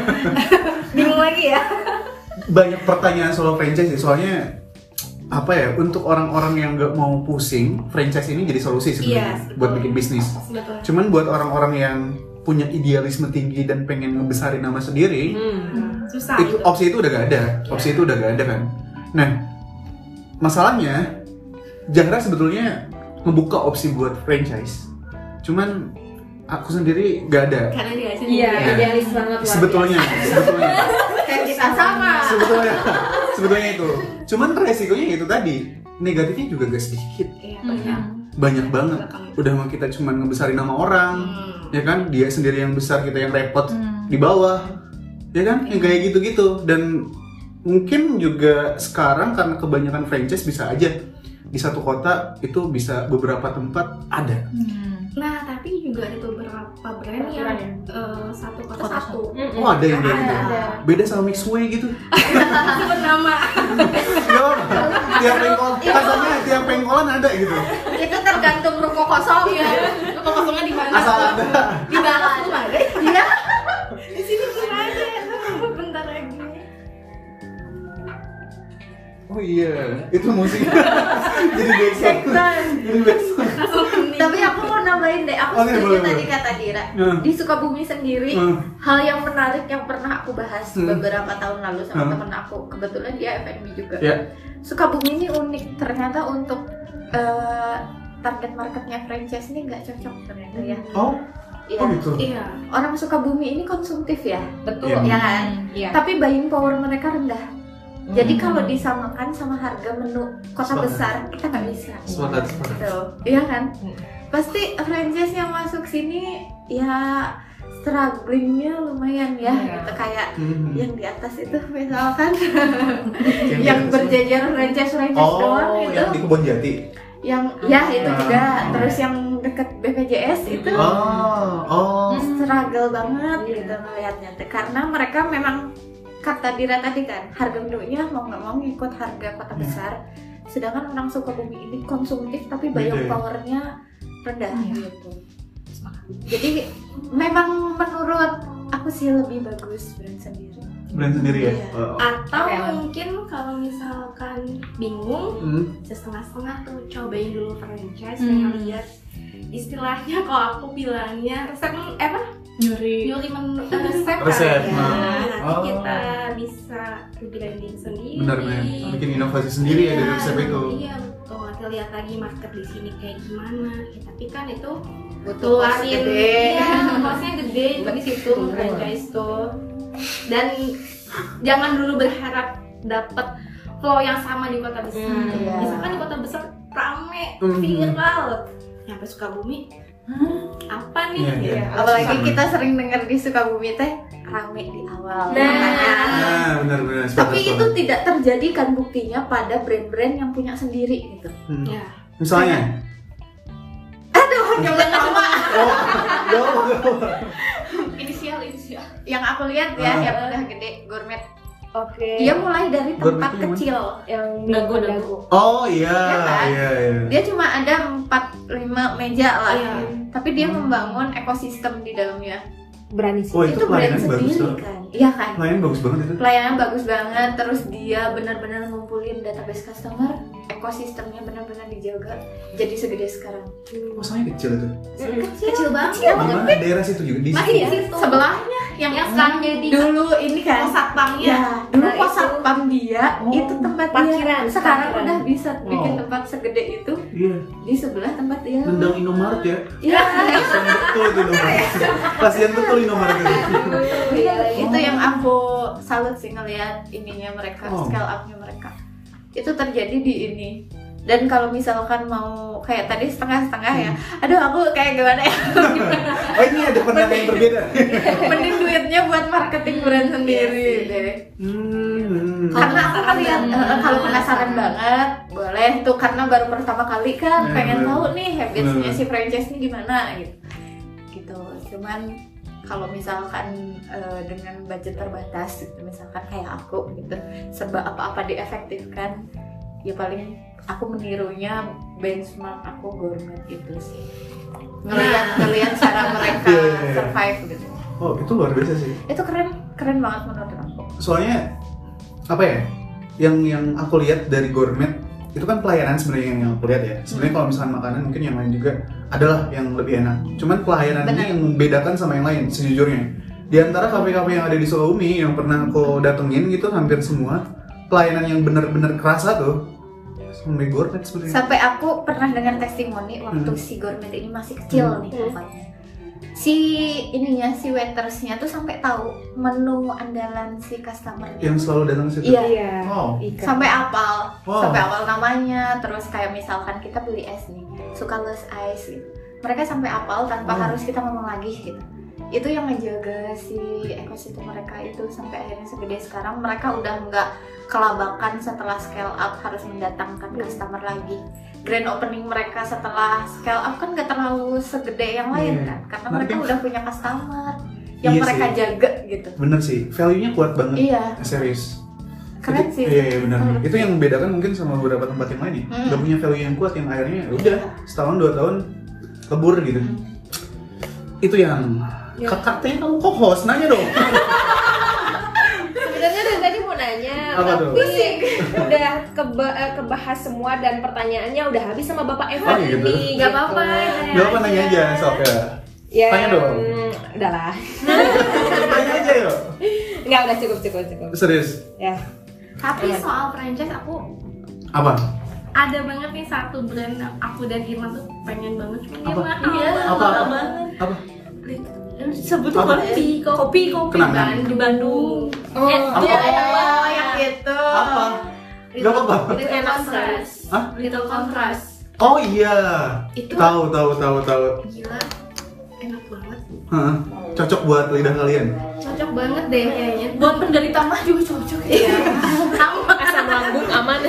bingung lagi ya. Banyak pertanyaan soal franchise sih soalnya apa ya untuk orang-orang yang nggak mau pusing franchise ini jadi solusi sebenarnya Iya, buat bikin bisnis. Betul. Cuman buat orang-orang yang punya idealisme tinggi dan pengen ngebesarin nama sendiri Hmm. susah itu itu. opsi itu udah gak ada. Opsi itu udah gak ada kan. Nah masalahnya Zahra sebetulnya ngebuka opsi buat franchise. Cuman aku sendiri gak ada. Karena dia sendiri. Iya Iya. idealis banget sebetulnya sebetulnya. Kayak kita sama. Sebetulnya sebetulnya itu cuman resikonya itu tadi negatifnya juga gak sedikit Iya, biasa. banyak. banyak banget udah mau kita cuman ngebesarin nama orang Hmm. ya kan dia sendiri yang besar kita yang repot Hmm. di bawah ya kan yang kayak gitu-gitu dan mungkin juga sekarang karena kebanyakan franchise bisa aja di satu kota itu bisa beberapa tempat ada Hmm. Nah, tapi juga ada beberapa brand yang ya? eh, satu kota satu. Oh ada yang kayak gitu ada beda sama Mixway gitu Sebut nama. Apa tiap pengkol kasarnya tiap pengkolan ada gitu itu tergantung ruko kosong Iya. Lu kok kosongnya di mana? asal ada Di barat tuh ada. Oh iya itu musik jadi backsound jadi backsound tapi aku mau nambahin deh aku Oke, setuju boleh, tadi boleh. kata Dira Nah. di Sukabumi sendiri Hmm. hal yang menarik yang pernah aku bahas Hmm. beberapa tahun lalu sama Hmm. temen aku kebetulan dia F&B juga Ya. Sukabumi ini unik ternyata untuk eh, target marketnya franchise ini nggak cocok ternyata ya oh Iya. oh gitu Iya. orang Sukabumi ini konsumtif ya betul Iya. ya kan Iya. tapi buying power mereka rendah jadi Hmm. kalau disamakan sama harga menu kota Sepakat. besar kita nggak bisa sepakat sepakat gitu iya kan Hmm. pasti franchise yang masuk sini ya strugglingnya lumayan ya Iya. gitu kayak Hmm. yang di atas itu misalkan Yang yang berjajar franchise franchise doang oh itu yang di kebun jati yang ya itu Ah. juga terus yang deket BPJS itu oh oh struggle banget Iya. gitu ngelihatnya tuh. karena mereka memang kata Dira tadi kan harga menunya mau nggak mau ngikut harga kota Iya. besar sedangkan orang Sukabumi ini konsumtif tapi Beda buying ya? powernya rendah Iya. gitu jadi memang menurut aku sih lebih bagus brand sendiri brand sendiri ya Iya. Oh. Atau mungkin kalau misalkan bingung, Hmm. setengah-setengah tuh cobain dulu franchise Hmm. pengen lihat istilahnya kalau aku bilangnya resep eh, apa nyuri nyuri menu eh, resep, Resep, ya. nah. nanti Oh. kita bisa rebranding sendiri benar benar bikin inovasi sendiri ya dari Iya, resep itu iya betul nanti lihat lagi market di sini kayak gimana ya, tapi kan itu butuh keluarin gede iya kosnya gede di situ franchise tuh dan jangan dulu berharap dapat flow yang sama di kota besar. Hmm, iya. Misalkan di kota besar rame, Hmm. Nyampe Sukabumi, apa nih? Iya, iya. Ya. apalagi Sama. kita sering dengar di Sukabumi teh rame di awal Nah. Nah, benar-benar. tapi itu tidak terjadi kan buktinya pada brand-brand yang punya sendiri gitu Hmm. Ya. Misalnya, aduh jangan cuma oh, jauh, jauh. Inisial inisial. yang aku lihat ya Ah. yang udah gede gourmet Oke. dia mulai dari tempat kecil yang dago dago. Oh iya, Ya kan? iya, iya. dia cuma ada 4 5 meja lah Iya. tapi dia Hmm. membangun ekosistem di dalamnya berani sih. Oh itu, itu bagus sendiri kan iya kan Pelayanan bagus banget itu. pelayanan bagus banget terus dia benar-benar ngumpulin database customer ekosistemnya benar-benar dijaga jadi segede sekarang Oh, saya kecil itu. Kecil banget. Di mana daerah situ juga di Masih di situ. situ. sebelahnya yang, Yang sekarang jadi dulu ini kan pos satpamnya. ya dulu Nah, pos itu- satpam dia Oh. itu tempat Parkiran, dia sekarang parkiran. udah bisa bikin Oh. tempat segede itu Iya, di sebelah tempat dia nendang Indomaret ya. Iya, Kasian betul itu Indomaret. Betul Indomaret itu. Iya, itu yang aku salut sih ngelihat ininya mereka, Oh. scale up-nya mereka. Itu terjadi di ini. Dan kalau misalkan mau kayak tadi setengah-setengah ya, aduh aku kayak gimana ya? Oh ini ada pandangan yang berbeda. Mending duitnya buat marketing brand sendiri deh. Hmm. Karena aku kan lihat Penasaran eh, banget. kalau penasaran banget, boleh tuh karena baru pertama kali kan Iya, pengen tahu nih habitsnya Bener. si franchise ini gimana gitu. Gitu. Cuman kalau misalkan eh, dengan budget terbatas gitu, misalkan kayak aku gitu, serba apa-apa diefektifkan, ya paling aku menirunya benchmark aku gourmet itu sih. Ngelihat ngelihat cara mereka Iya, iya, iya. survive gitu. Oh itu luar biasa sih. Itu keren keren banget menurut aku. Soalnya apa ya? Yang yang aku lihat dari gourmet itu kan pelayanan sebenarnya yang aku lihat ya. Sebenarnya kalau misalnya makanan mungkin yang lain juga adalah yang lebih enak. Cuman pelayanan ini yang membedakan sama yang lain sejujurnya. Di antara kafe-kafe yang ada di Sukabumi yang pernah aku datengin gitu hampir semua pelayanan yang benar-benar kerasa tuh sampai gourmet sebenarnya. Sampai aku pernah dengar testimoni waktu Hmm. si gourmet ini masih kecil Hmm. nih tempatnya. Si ininya si waitersnya tuh sampai tahu menu andalan si customernya. Yang selalu datang situ. Iya. Iya. Wow. Sampai apal, Wow. sampai apal namanya. Terus kayak misalkan kita beli es nih, suka less ice gitu. Mereka sampai apal tanpa Oh. harus kita ngomong lagi gitu. Itu yang menjaga si ekosistem mereka itu sampai akhirnya segede sekarang mereka udah nggak kelabakan setelah scale up harus mendatangkan customer lagi. Grand opening mereka setelah scale up kan nggak terlalu segede yang lain Iya. kan, karena Nanti- mereka udah punya customer yang Iya mereka sih. jaga gitu. Bener sih, value-nya kuat banget. Iya, Serius. keren Itu- sih. Iya, iya benar. Menurut Itu yang membedakan mungkin sama beberapa tempat yang lain ya. Hmm. Gak punya value yang kuat yang akhirnya ya udah setahun dua tahun lebur gitu. Hmm. Itu yang Ya. kakaknya kamu kok host nanya dong. Sebenarnya dari tadi mau nanya, Apa tuh? Udah keba- eh, kebahas semua dan pertanyaannya udah habis sama Bapak Evan Oh, gitu. ini. Gak apa-apa, nanya Gak apa nanya aja sok ya. Ya, Tanya dong. mm, udahlah. Nanya aja yuk. Enggak, udah cukup cukup cukup. Serius. Ya. Tapi soal franchise aku Apa? ada banget nih satu brand aku dan Irma tuh pengen banget cuma dia Apa? mahal Iya, banget. Apa? Apa? banget. Apa? Sebut Apa? kopi, kopi, kopi Kenangan. Ban- di Bandung. Oh, Eh, Apa? oh, yang itu. Apa? Gak apa-apa. Little Contrast. Hah? Little Contrast. Oh iya. Itu Tahu tahu tahu tahu. gila enak banget. Hah, Cocok buat lidah kalian. Cocok banget deh kayaknya. Buat penderita mah juga cocok. Iya. Sama Asam lambung aman.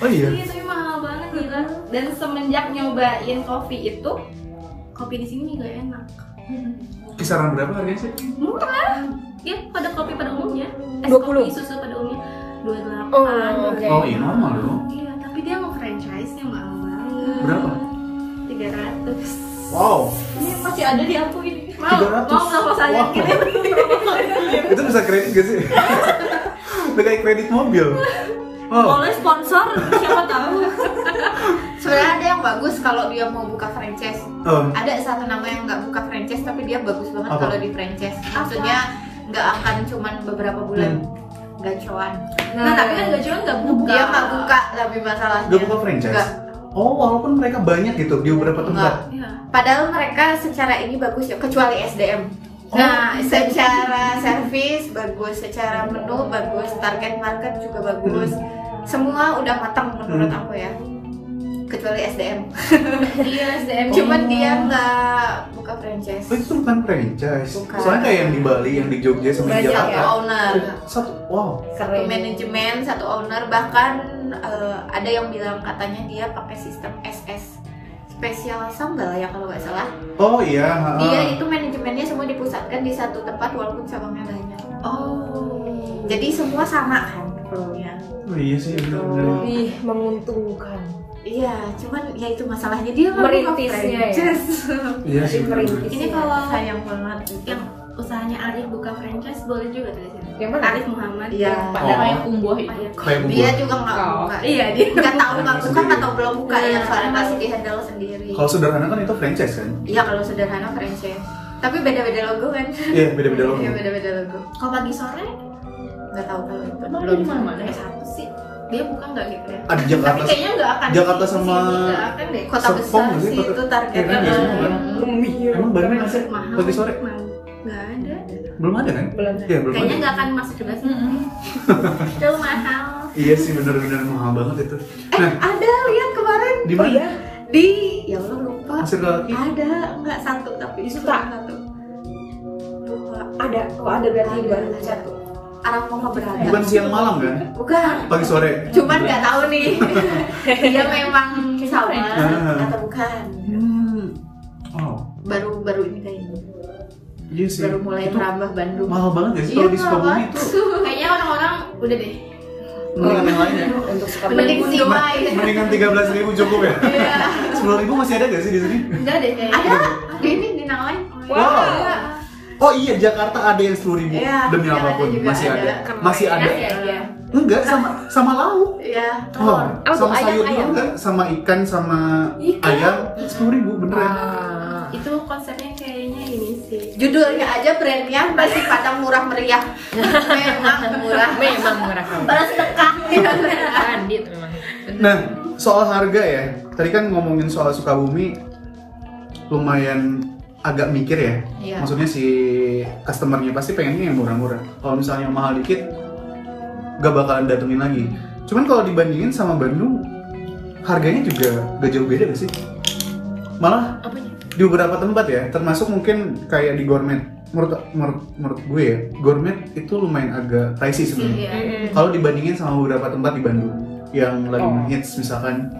Oh iya. Iya, tapi mahal banget gila. Dan semenjak nyobain kopi itu, kopi di sini juga enak. Kisaran berapa harganya sih? Murah. Ya, pada kopi pada umumnya. Es 20. kopi susu pada umumnya 28. Oh, oke. Oh iya normal dong. Iya, tapi dia mau franchise-nya mahal banget. Berapa? 300. Wow. Ini masih ada di aku ini. Mau, 300. mau saya Wow. kirim. Itu bisa kredit gak sih? Udah kayak kredit mobil. Oh. Boleh sponsor, siapa tahu. Sebenarnya ada yang bagus kalau dia mau buka franchise. Oh. Ada satu nama yang nggak buka franchise tapi dia bagus banget kalau di franchise. Maksudnya nggak akan cuman beberapa bulan gacuan. Nah, tapi kan gak cuma nggak buka. Dia nggak buka tapi masalahnya. Gak buka franchise? Nggak. Oh, walaupun mereka banyak gitu di beberapa tempat. Iya. Padahal mereka secara ini bagus ya, kecuali SDM. Oh. Nah, secara service bagus, secara menu bagus, target market juga bagus. semua udah matang menurut aku ya kecuali SDM Iya, SDM. cuman dia nggak buka franchise Oh, itu bukan franchise. Bukan. Soalnya kayak yang di Bali, yang di Jogja sama di Jakarta. ya owner Satu, wow. satu manajemen satu owner bahkan eh, ada yang bilang katanya dia pakai sistem SS spesial sambal ya kalau nggak salah Oh iya. dia itu manajemennya semua dipusatkan di satu tempat walaupun cabangnya banyak Oh. jadi semua sama kan flownya Oh iya sih, bener-bener. Ih, menguntungkan. Iya cuman ya itu masalahnya dia buka Merintisnya ya? Iya sih. Merintis. Ini kalau sayang banget yang usahanya Arif buka franchise boleh juga tuh di sini. Yang mana? Arif Muhammad. Iya. Pada Oh. kayak kumbuh itu. Dia juga nggak Oh. buka Iya, dia. nggak tahu nggak buka Sendiri. nggak tahu belum buka ya Nah. soalnya masih di handle sendiri Kalau sederhana kan itu franchise kan? iya kalau sederhana franchise tapi beda-beda logo kan Iya, beda-beda logo. iya beda-beda logo Kalau pagi sore nggak tahu kalau itu belum di ada satu sih. Dia buka nggak gitu ya? Ada Tapi Jakarta. kayaknya nggak akan. Jakarta di sama- nggak akan deh. kota Serpong besar nggak sih? sih itu targetnya Iya kan, iya kan? Emang Bandung Masuk masih mahal. pagi sore? Nggak ada. Belum ada kan? Belum. Iya, belum Kayaknya nggak akan masuk juga sih. Itu mahal. Iya sih, bener-bener mahal banget itu. Nah, ada lihat kemarin di mana? iya. di ya Allah lupa ada nggak satu tapi Di Suta. satu lupa Ada, oh ada berarti di satu. Arah mau berada Bukan siang malam kan? bukan Pagi sore. cuman nggak tahu nih dia memang sama Ah. atau bukan Hmm. Oh, baru baru ini kayaknya iya sih. baru mulai itu merambah Bandung mahal banget ya sih Iya, kalau di Sukabumi banget. itu Kayaknya orang-orang udah deh. mendingan yang lain ya. Untuk suka mending siwai Mendingan tiga belas ribu cukup ya. Iya. Sepuluh ribu masih ada gak sih di sini? Enggak deh kayaknya. ada di ini di Nanglain Wow. Ada. Oh iya Jakarta ada yang sepuluh ribu Iya, demi Jakarta apa pun juga masih ada, ada. masih ada. Masih aja. Enggak sama sama lauk. Iya. Oh, sama ayam, sayur juga ayam? enggak, sama ikan sama Ikan. ayam sepuluh ribu beneran. Ah. Itu konsepnya kayaknya ini sih. Judulnya aja brandnya masih pada murah meriah. Memang murah. Memang murah Balas tekah. Bandit memang. Nah soal harga ya, tadi kan ngomongin soal Sukabumi lumayan agak mikir ya. Iya. Maksudnya si customernya pasti pengennya yang murah-murah. Kalau misalnya yang mahal dikit, gak bakalan datengin lagi. Cuman kalau dibandingin sama Bandung, harganya juga gak jauh beda gak sih? Malah Apanya? di beberapa tempat ya, termasuk mungkin kayak di gourmet. Menurut, menurut, menurut gue ya, gourmet itu lumayan agak pricey sebenarnya. Iya. Kalau dibandingin sama beberapa tempat di Bandung yang lagi Oh. hits misalkan,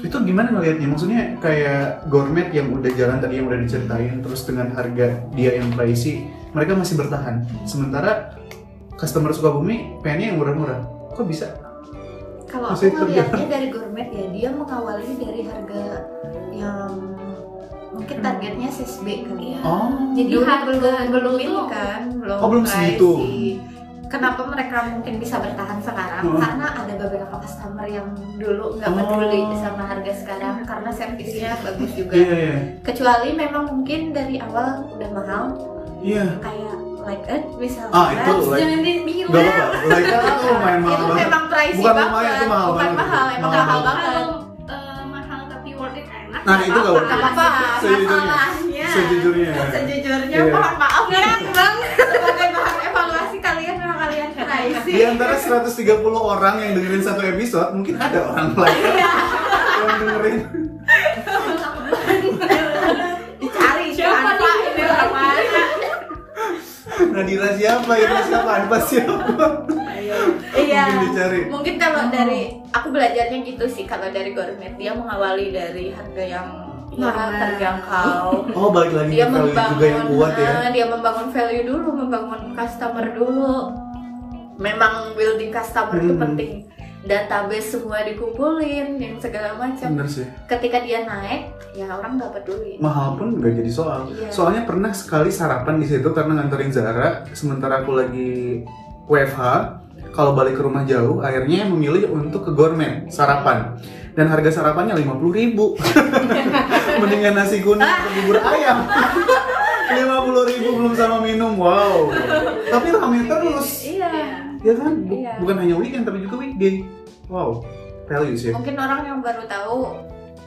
itu gimana ngelihatnya? Maksudnya kayak gourmet yang udah jalan tadi yang udah diceritain, terus dengan harga dia yang pricey, mereka masih bertahan. Sementara customer Sukabumi pengennya yang murah-murah. Kok bisa? Kalau aku ngeliatnya terbilang. dari gourmet ya, dia mengawali dari harga yang mungkin targetnya SSB kali ya. Oh, Jadi Dulu harga belum- belum belum tuh- kan, belum Oh, belum segitu. Kenapa mereka mungkin bisa bertahan sekarang? Hmm. Karena ada beberapa customer yang dulu nggak Oh. peduli sama harga sekarang karena servisnya bagus juga. iya iya. Kecuali memang mungkin dari awal udah mahal, Iya. kayak like it misalnya. Ah, itu like Jangan dibilang. Gak apa-apa, like itu lumayan mahal itu banget. memang pricey Bukan banget. lumayan, itu mahal Bukan banget. mahal, emang Mahal mahal banget. Kalau eh, mahal tapi worth it enak. Nah, itu gak worth it. Apa-apa, Sejujurnya. masalahnya Sejujurnya. Sejujurnya, Iya. mohon maaf ya bang Sebagai bahan evaluasi kalian memang kalian pricey Di antara 130 orang yang dengerin satu episode, mungkin ada orang lain yang dengerin. Dicari Siapa nih? ini orang mana Nadira siapa? Ira siapa? Anpa siapa? Iya Mungkin dicari. Mungkin kalau dari, aku belajarnya gitu sih Kalau dari gourmet, dia mengawali dari harga yang ya, Normal. terjangkau Oh, balik lagi dia ke value membangun juga yang kuat ya. eh, dia membangun value dulu membangun customer dulu memang building customer itu Hmm. penting database semua dikumpulin yang segala macam Bener sih. ketika dia naik ya orang nggak peduli Mahal pun nggak jadi soal. Iya. Soalnya pernah sekali sarapan di situ karena nganterin Zara, sementara aku lagi WFH. Kalau balik ke rumah jauh, akhirnya memilih untuk ke gourmet sarapan. Dan harga sarapannya 50.000 ribu. Mendingan nasi kuning atau bubur ayam. 50.000 ribu belum sama minum, wow. Tapi rame terus, iya ya kan? Bu- Iya. Bukan hanya weekend tapi juga weekday. Wow, values ya. mungkin orang yang baru tahu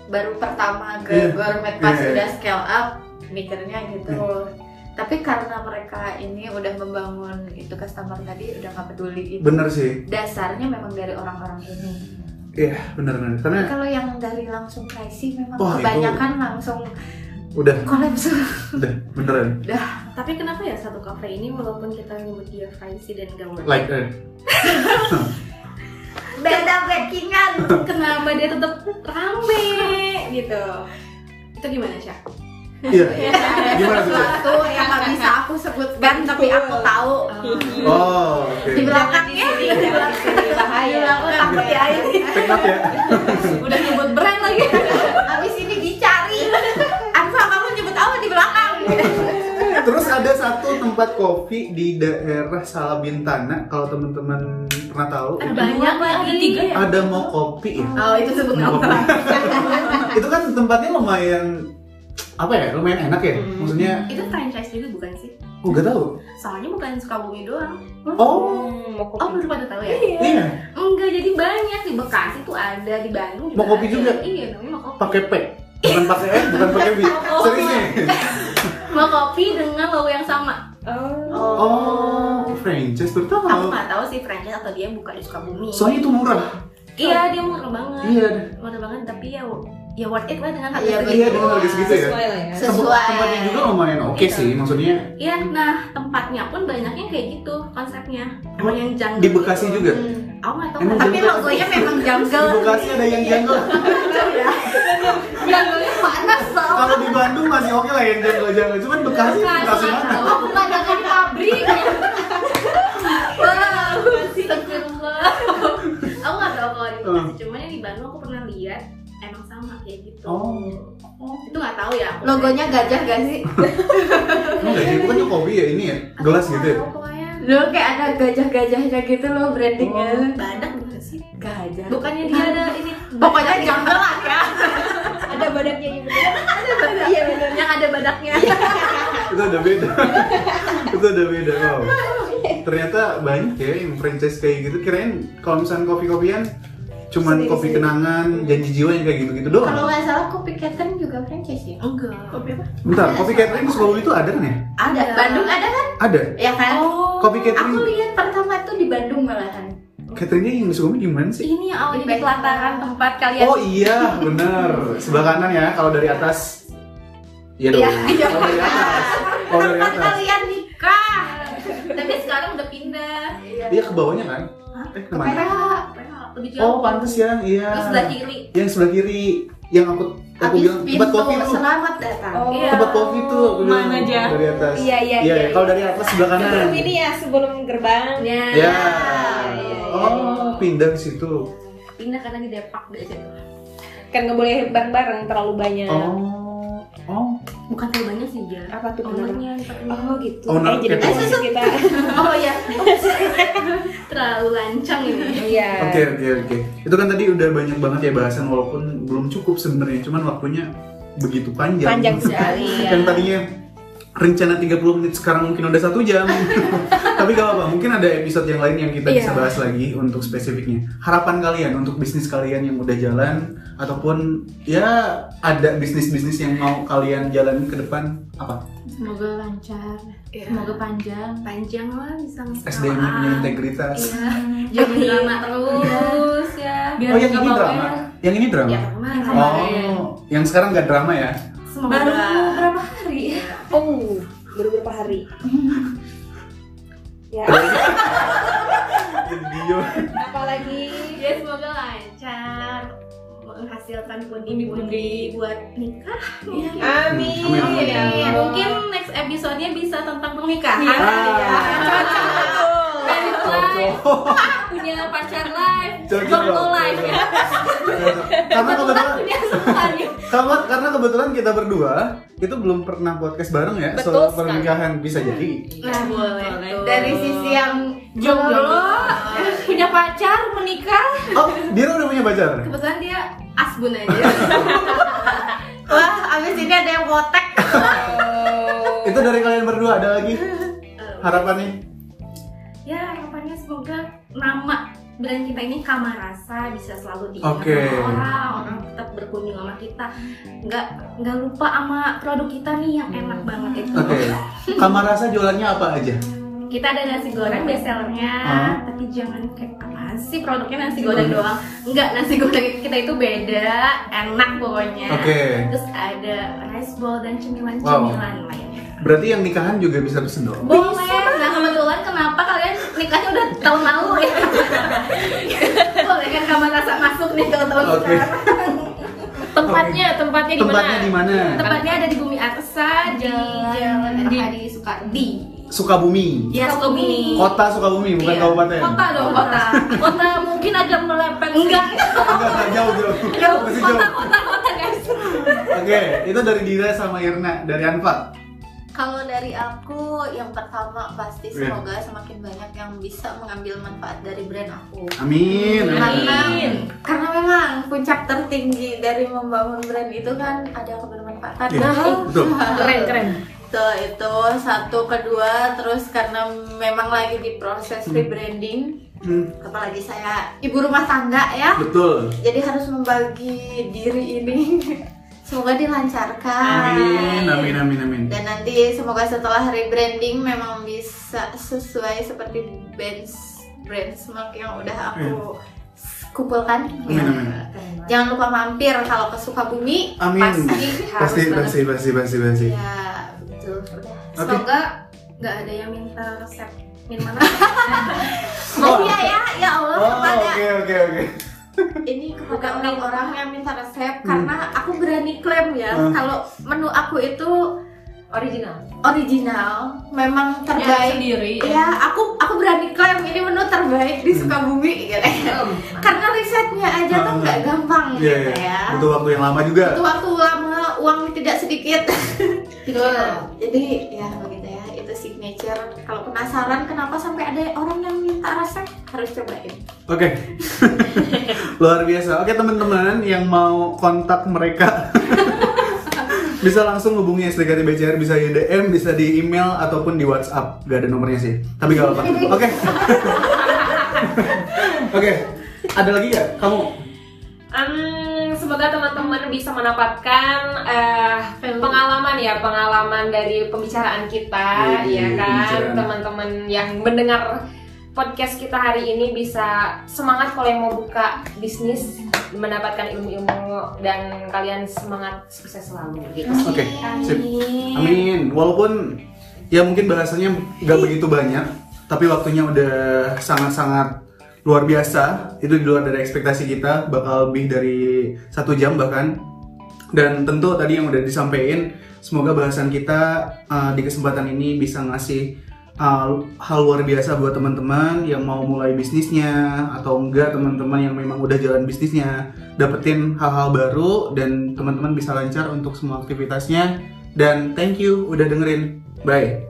baru pertama ke Iya. gourmet pas Iya. udah scale up mikirnya gitu tapi karena mereka ini udah membangun itu customer tadi udah nggak peduli itu Bener sih. dasarnya memang dari orang-orang ini Iya, bener bener. Karena kalau yang dari langsung pricey memang itu- kebanyakan langsung udah kolaps udah beneran. Tapi kenapa ya satu kafe ini walaupun kita nyebut dia pricey dan gak it, Like eh, beda backingan kenapa dia tetap rame gitu? Itu gimana sih? Iya. Gimana tuh? Cak? sesuatu yang nggak bisa aku sebutkan tapi aku tahu Oh, oke. di belakangnya di belakang bahaya aku takut ya ini ya. Udah nyebut brand lagi. Ada satu tempat kopi di daerah Salabintana kalau teman-teman pernah tahu Ada itu banyak lagi. Ada tiga ya? ada mau kopi ya. oh itu sebut nama kopi. itu kan tempatnya lumayan apa ya? Lumayan enak ya. Hmm. Maksudnya Itu franchise juga bukan sih? oh gak tahu. Soalnya bukan Sukabumi doang. Oh, mau Oh baru pada tahu ya? iya. Enggak, jadi banyak di Bekasi tuh ada di Bandung Mau kopi ada. juga? Iya, namanya mau kopi. Pakai P. Bukan pakai E, bukan pakai B. Serius nih. Mau kopi dengan logo yang sama. Oh, franchise baru Aku tahu. nggak tahu sih franchise atau dia buka di Sukabumi. Soalnya itu murah. Iya, dia murah banget. Iya. Murah banget, tapi ya ya worth it lah dengan harga Iya, segitu. Iya, dengan harga segitu ya. sesuai lah ya Sesuai. Tempatnya juga lumayan oke Iya. sih, maksudnya Iya, nah tempatnya pun banyaknya kayak gitu konsepnya. Emang yang jungle. di Bekasi gitu. juga. Aku nggak tahu. Tapi jungle. logonya memang jungle Di Bekasi ada yang jungle. jungle panas soalnya Kalau di Bandung masih oke lah yang jungle-jungle. Cuman Bekasi, Bekasi mana? aku pemandangan pabrik Wow, astagfirullah. aku nggak tahu kalau di Bekasi, cuman yang di Bandung aku pernah lihat emang sama kayak gitu. Oh, Itu nggak tahu ya. logonya gajah gak sih emang gak sih? Bukannya kopi ya ini ya? Gelas nggak gitu ya? pokoknya. Dulu kayak ada gajah-gajahnya gitu loh brandingnya Badak bukan sih? gajah Bukannya dia ada ini pokoknya jungle lah ya ada badaknya gitu iya benar yang ada badaknya. Itu udah beda. Itu udah beda. Wow. Ternyata banyak ya yang franchise kayak gitu. Kirain kalau misalnya kopi-kopian cuman kopi kenangan, janji jiwa yang kayak gitu-gitu kalau doang. nggak salah kopi catering juga franchise ya Enggak. Kopi apa? Bentar, kopi catering di Sukabumi itu ada kan ya? ada Bandung ada kan Ada. ya kan Oh. Kopi aku catering. lihat pertama tuh di Bandung malahan Cateringnya yang di Sukabumi gimana sih? Ini yang awalnya di pelataran tempat kalian. Oh iya, bener. Sebelah kanan ya, kalau dari atas. Iya dong. Iya. Kalau dari atas. Kalau dari tempat atas. kalian nikah Tapi sekarang udah pindah. Iya ke bawahnya kan? Hah? Eh ke mana? PH Lebih jauh. Oh pantes ya, iya. Terus sebelah kiri. Yang sebelah kiri, yang aku aku bilang tempat kopi tuh. selamat datang Oh. Iya. Tempat kopi tuh aku bilang Mana aja? dari atas. Iya, iya, Iya, iya, kalau iya. dari atas sebelah kanan. sebelum ini ya sebelum gerbang Ya. Ya. iya, Oh, pindah ke situ. Pindah karena di Depak deh kan nggak boleh bareng-bareng terlalu banyak Oh. Oh. Bukan banyak sih ya. apa tuh benar Ownernya oh gitu Owner eh, jadi catering. bisnis kita Oh ya. terlalu lancang ini. iya Oke oke oke. Itu kan tadi udah banyak banget ya bahasan walaupun belum cukup sebenarnya. Cuman waktunya begitu panjang. panjang sekali ya Yang tadinya rencana 30 menit sekarang mungkin udah satu jam. Tapi gak apa-apa, mungkin ada episode yang lain yang kita Iya. bisa bahas lagi untuk spesifiknya. Harapan kalian untuk bisnis kalian yang udah jalan ataupun ya ada bisnis-bisnis yang mau kalian jalanin ke depan apa? semoga lancar Iya. semoga panjang Panjang lah bisa SDM nya punya integritas. Iya. Jangan drama terus ya. Oh yang ini drama? Yang ini drama? Ya, kemarin. Oh, yang sekarang gak drama ya? Semoga baru berapa hari? oh baru beberapa hari? Ya. Apalagi? Ya semoga lancar. Menghasilkan pundi-pundi buat nikah. Mungkin. amin, Amin, amin. Ya, mungkin next episode-nya bisa tentang pernikahan. Iya. ya. cocok. punya pacar live, jomblo live ya. Karena Kebetulan kebetulan punya semuanya. Karena, karena kebetulan kita berdua itu belum pernah podcast bareng ya Betul soal sekali. pernikahan bisa jadi. Nah, boleh. tuh. dari sisi yang Jomblo, punya pacar, menikah. Oh, dia udah punya pacar. kebetulan dia asbun aja. wah abis ini ada yang botek oh. Itu dari kalian berdua ada lagi harapannya? ya harapannya semoga nama brand kita ini Kamarasa bisa selalu diingat Oke. sama orang, orang tetap berkunjung sama kita nggak nggak lupa sama produk kita nih yang enak banget itu Oke. Kamar rasa jualannya apa aja? kita ada nasi goreng bestsellernya Hah? tapi jangan kayak apaan sih produknya nasi goreng doang enggak nasi goreng kita itu beda enak pokoknya Oke. terus ada rice bowl dan cemilan-cemilan lainnya Berarti yang nikahan juga bisa pesen dong. boleh nah kebetulan kenapa kalian nikahnya udah tahun lalu ya boleh kan kamar rasa masuk nih kalau tahun Oke. sekarang Tempatnya, tempatnya di mana? Tempatnya di mana? tempatnya ada di Bumi Arsa di Jalan di di Sukabumi. ya Sukabumi Kota Sukabumi bukan Iya. kabupaten. kota dong kota Kota mungkin agak melepeng. enggak Enggak, enggak, jauh jauh. kota kota kota guys Oke, itu dari Dira sama Irna, dari Anfa. Kalau dari aku yang pertama pasti Iya. semoga semakin banyak yang bisa mengambil manfaat dari brand aku. Amin. amin. Karena Amin. karena memang puncak tertinggi dari membangun brand itu kan ada kebermanfaatan. Iya, betul. Keren, keren. Itu itu satu kedua terus karena memang lagi di proses rebranding Hmm, apalagi saya ibu rumah tangga ya betul. jadi harus membagi diri ini semoga dilancarkan Amin, amin, amin, amin. dan nanti semoga setelah rebranding memang bisa sesuai seperti bench benchmark yang udah aku kumpulkan Amin, amin. jangan lupa mampir kalau ke Sukabumi Amin. pasti Pasti, pasti, pasti, pasti, pasti. ya betul udah semoga nggak ada yang minta resep minuman mau ya ya ya Allah Oh, oke, oke, oke. Ini kepada orang-orang yang minta resep karena Hmm. aku berani klaim ya Hmm. kalau menu aku itu Original. original memang terbaik sendiri. ya aku aku berani klaim ini menu terbaik di Sukabumi gitu karena risetnya aja tuh nggak gampang Hmm. Iya, gitu iya. ya Butuh waktu yang lama juga. butuh waktu lama uang tidak sedikit jadi ya signature kalau penasaran kenapa sampai ada orang yang minta resep harus cobain Oke. Luar biasa. Oke, teman-teman yang mau kontak mereka bisa langsung hubungi SDKT BCR bisa di DM, bisa di email ataupun di WhatsApp. Gak ada nomornya sih. Tapi gak apa-apa. Oke. Oke. Ada lagi ya? Kamu? Hmm, semoga teman-teman bisa mendapatkan eh, pengalaman ya, pengalaman dari pembicaraan kita, ya kan, teman-teman yang mendengar podcast kita hari ini bisa semangat kalau yang mau buka bisnis, mendapatkan ilmu-ilmu dan kalian semangat sukses selalu gitu. Oke. Sip. Amin. Walaupun ya mungkin bahasanya nggak begitu banyak, tapi waktunya udah sangat-sangat luar biasa. Itu di luar dari ekspektasi kita, bakal lebih dari satu jam bahkan. Dan tentu tadi yang udah disampaikan, semoga bahasan kita uh, di kesempatan ini bisa ngasih uh, hal luar biasa buat teman-teman yang mau mulai bisnisnya atau enggak teman-teman yang memang udah jalan bisnisnya dapetin hal-hal baru dan teman-teman bisa lancar untuk semua aktivitasnya dan thank you udah dengerin bye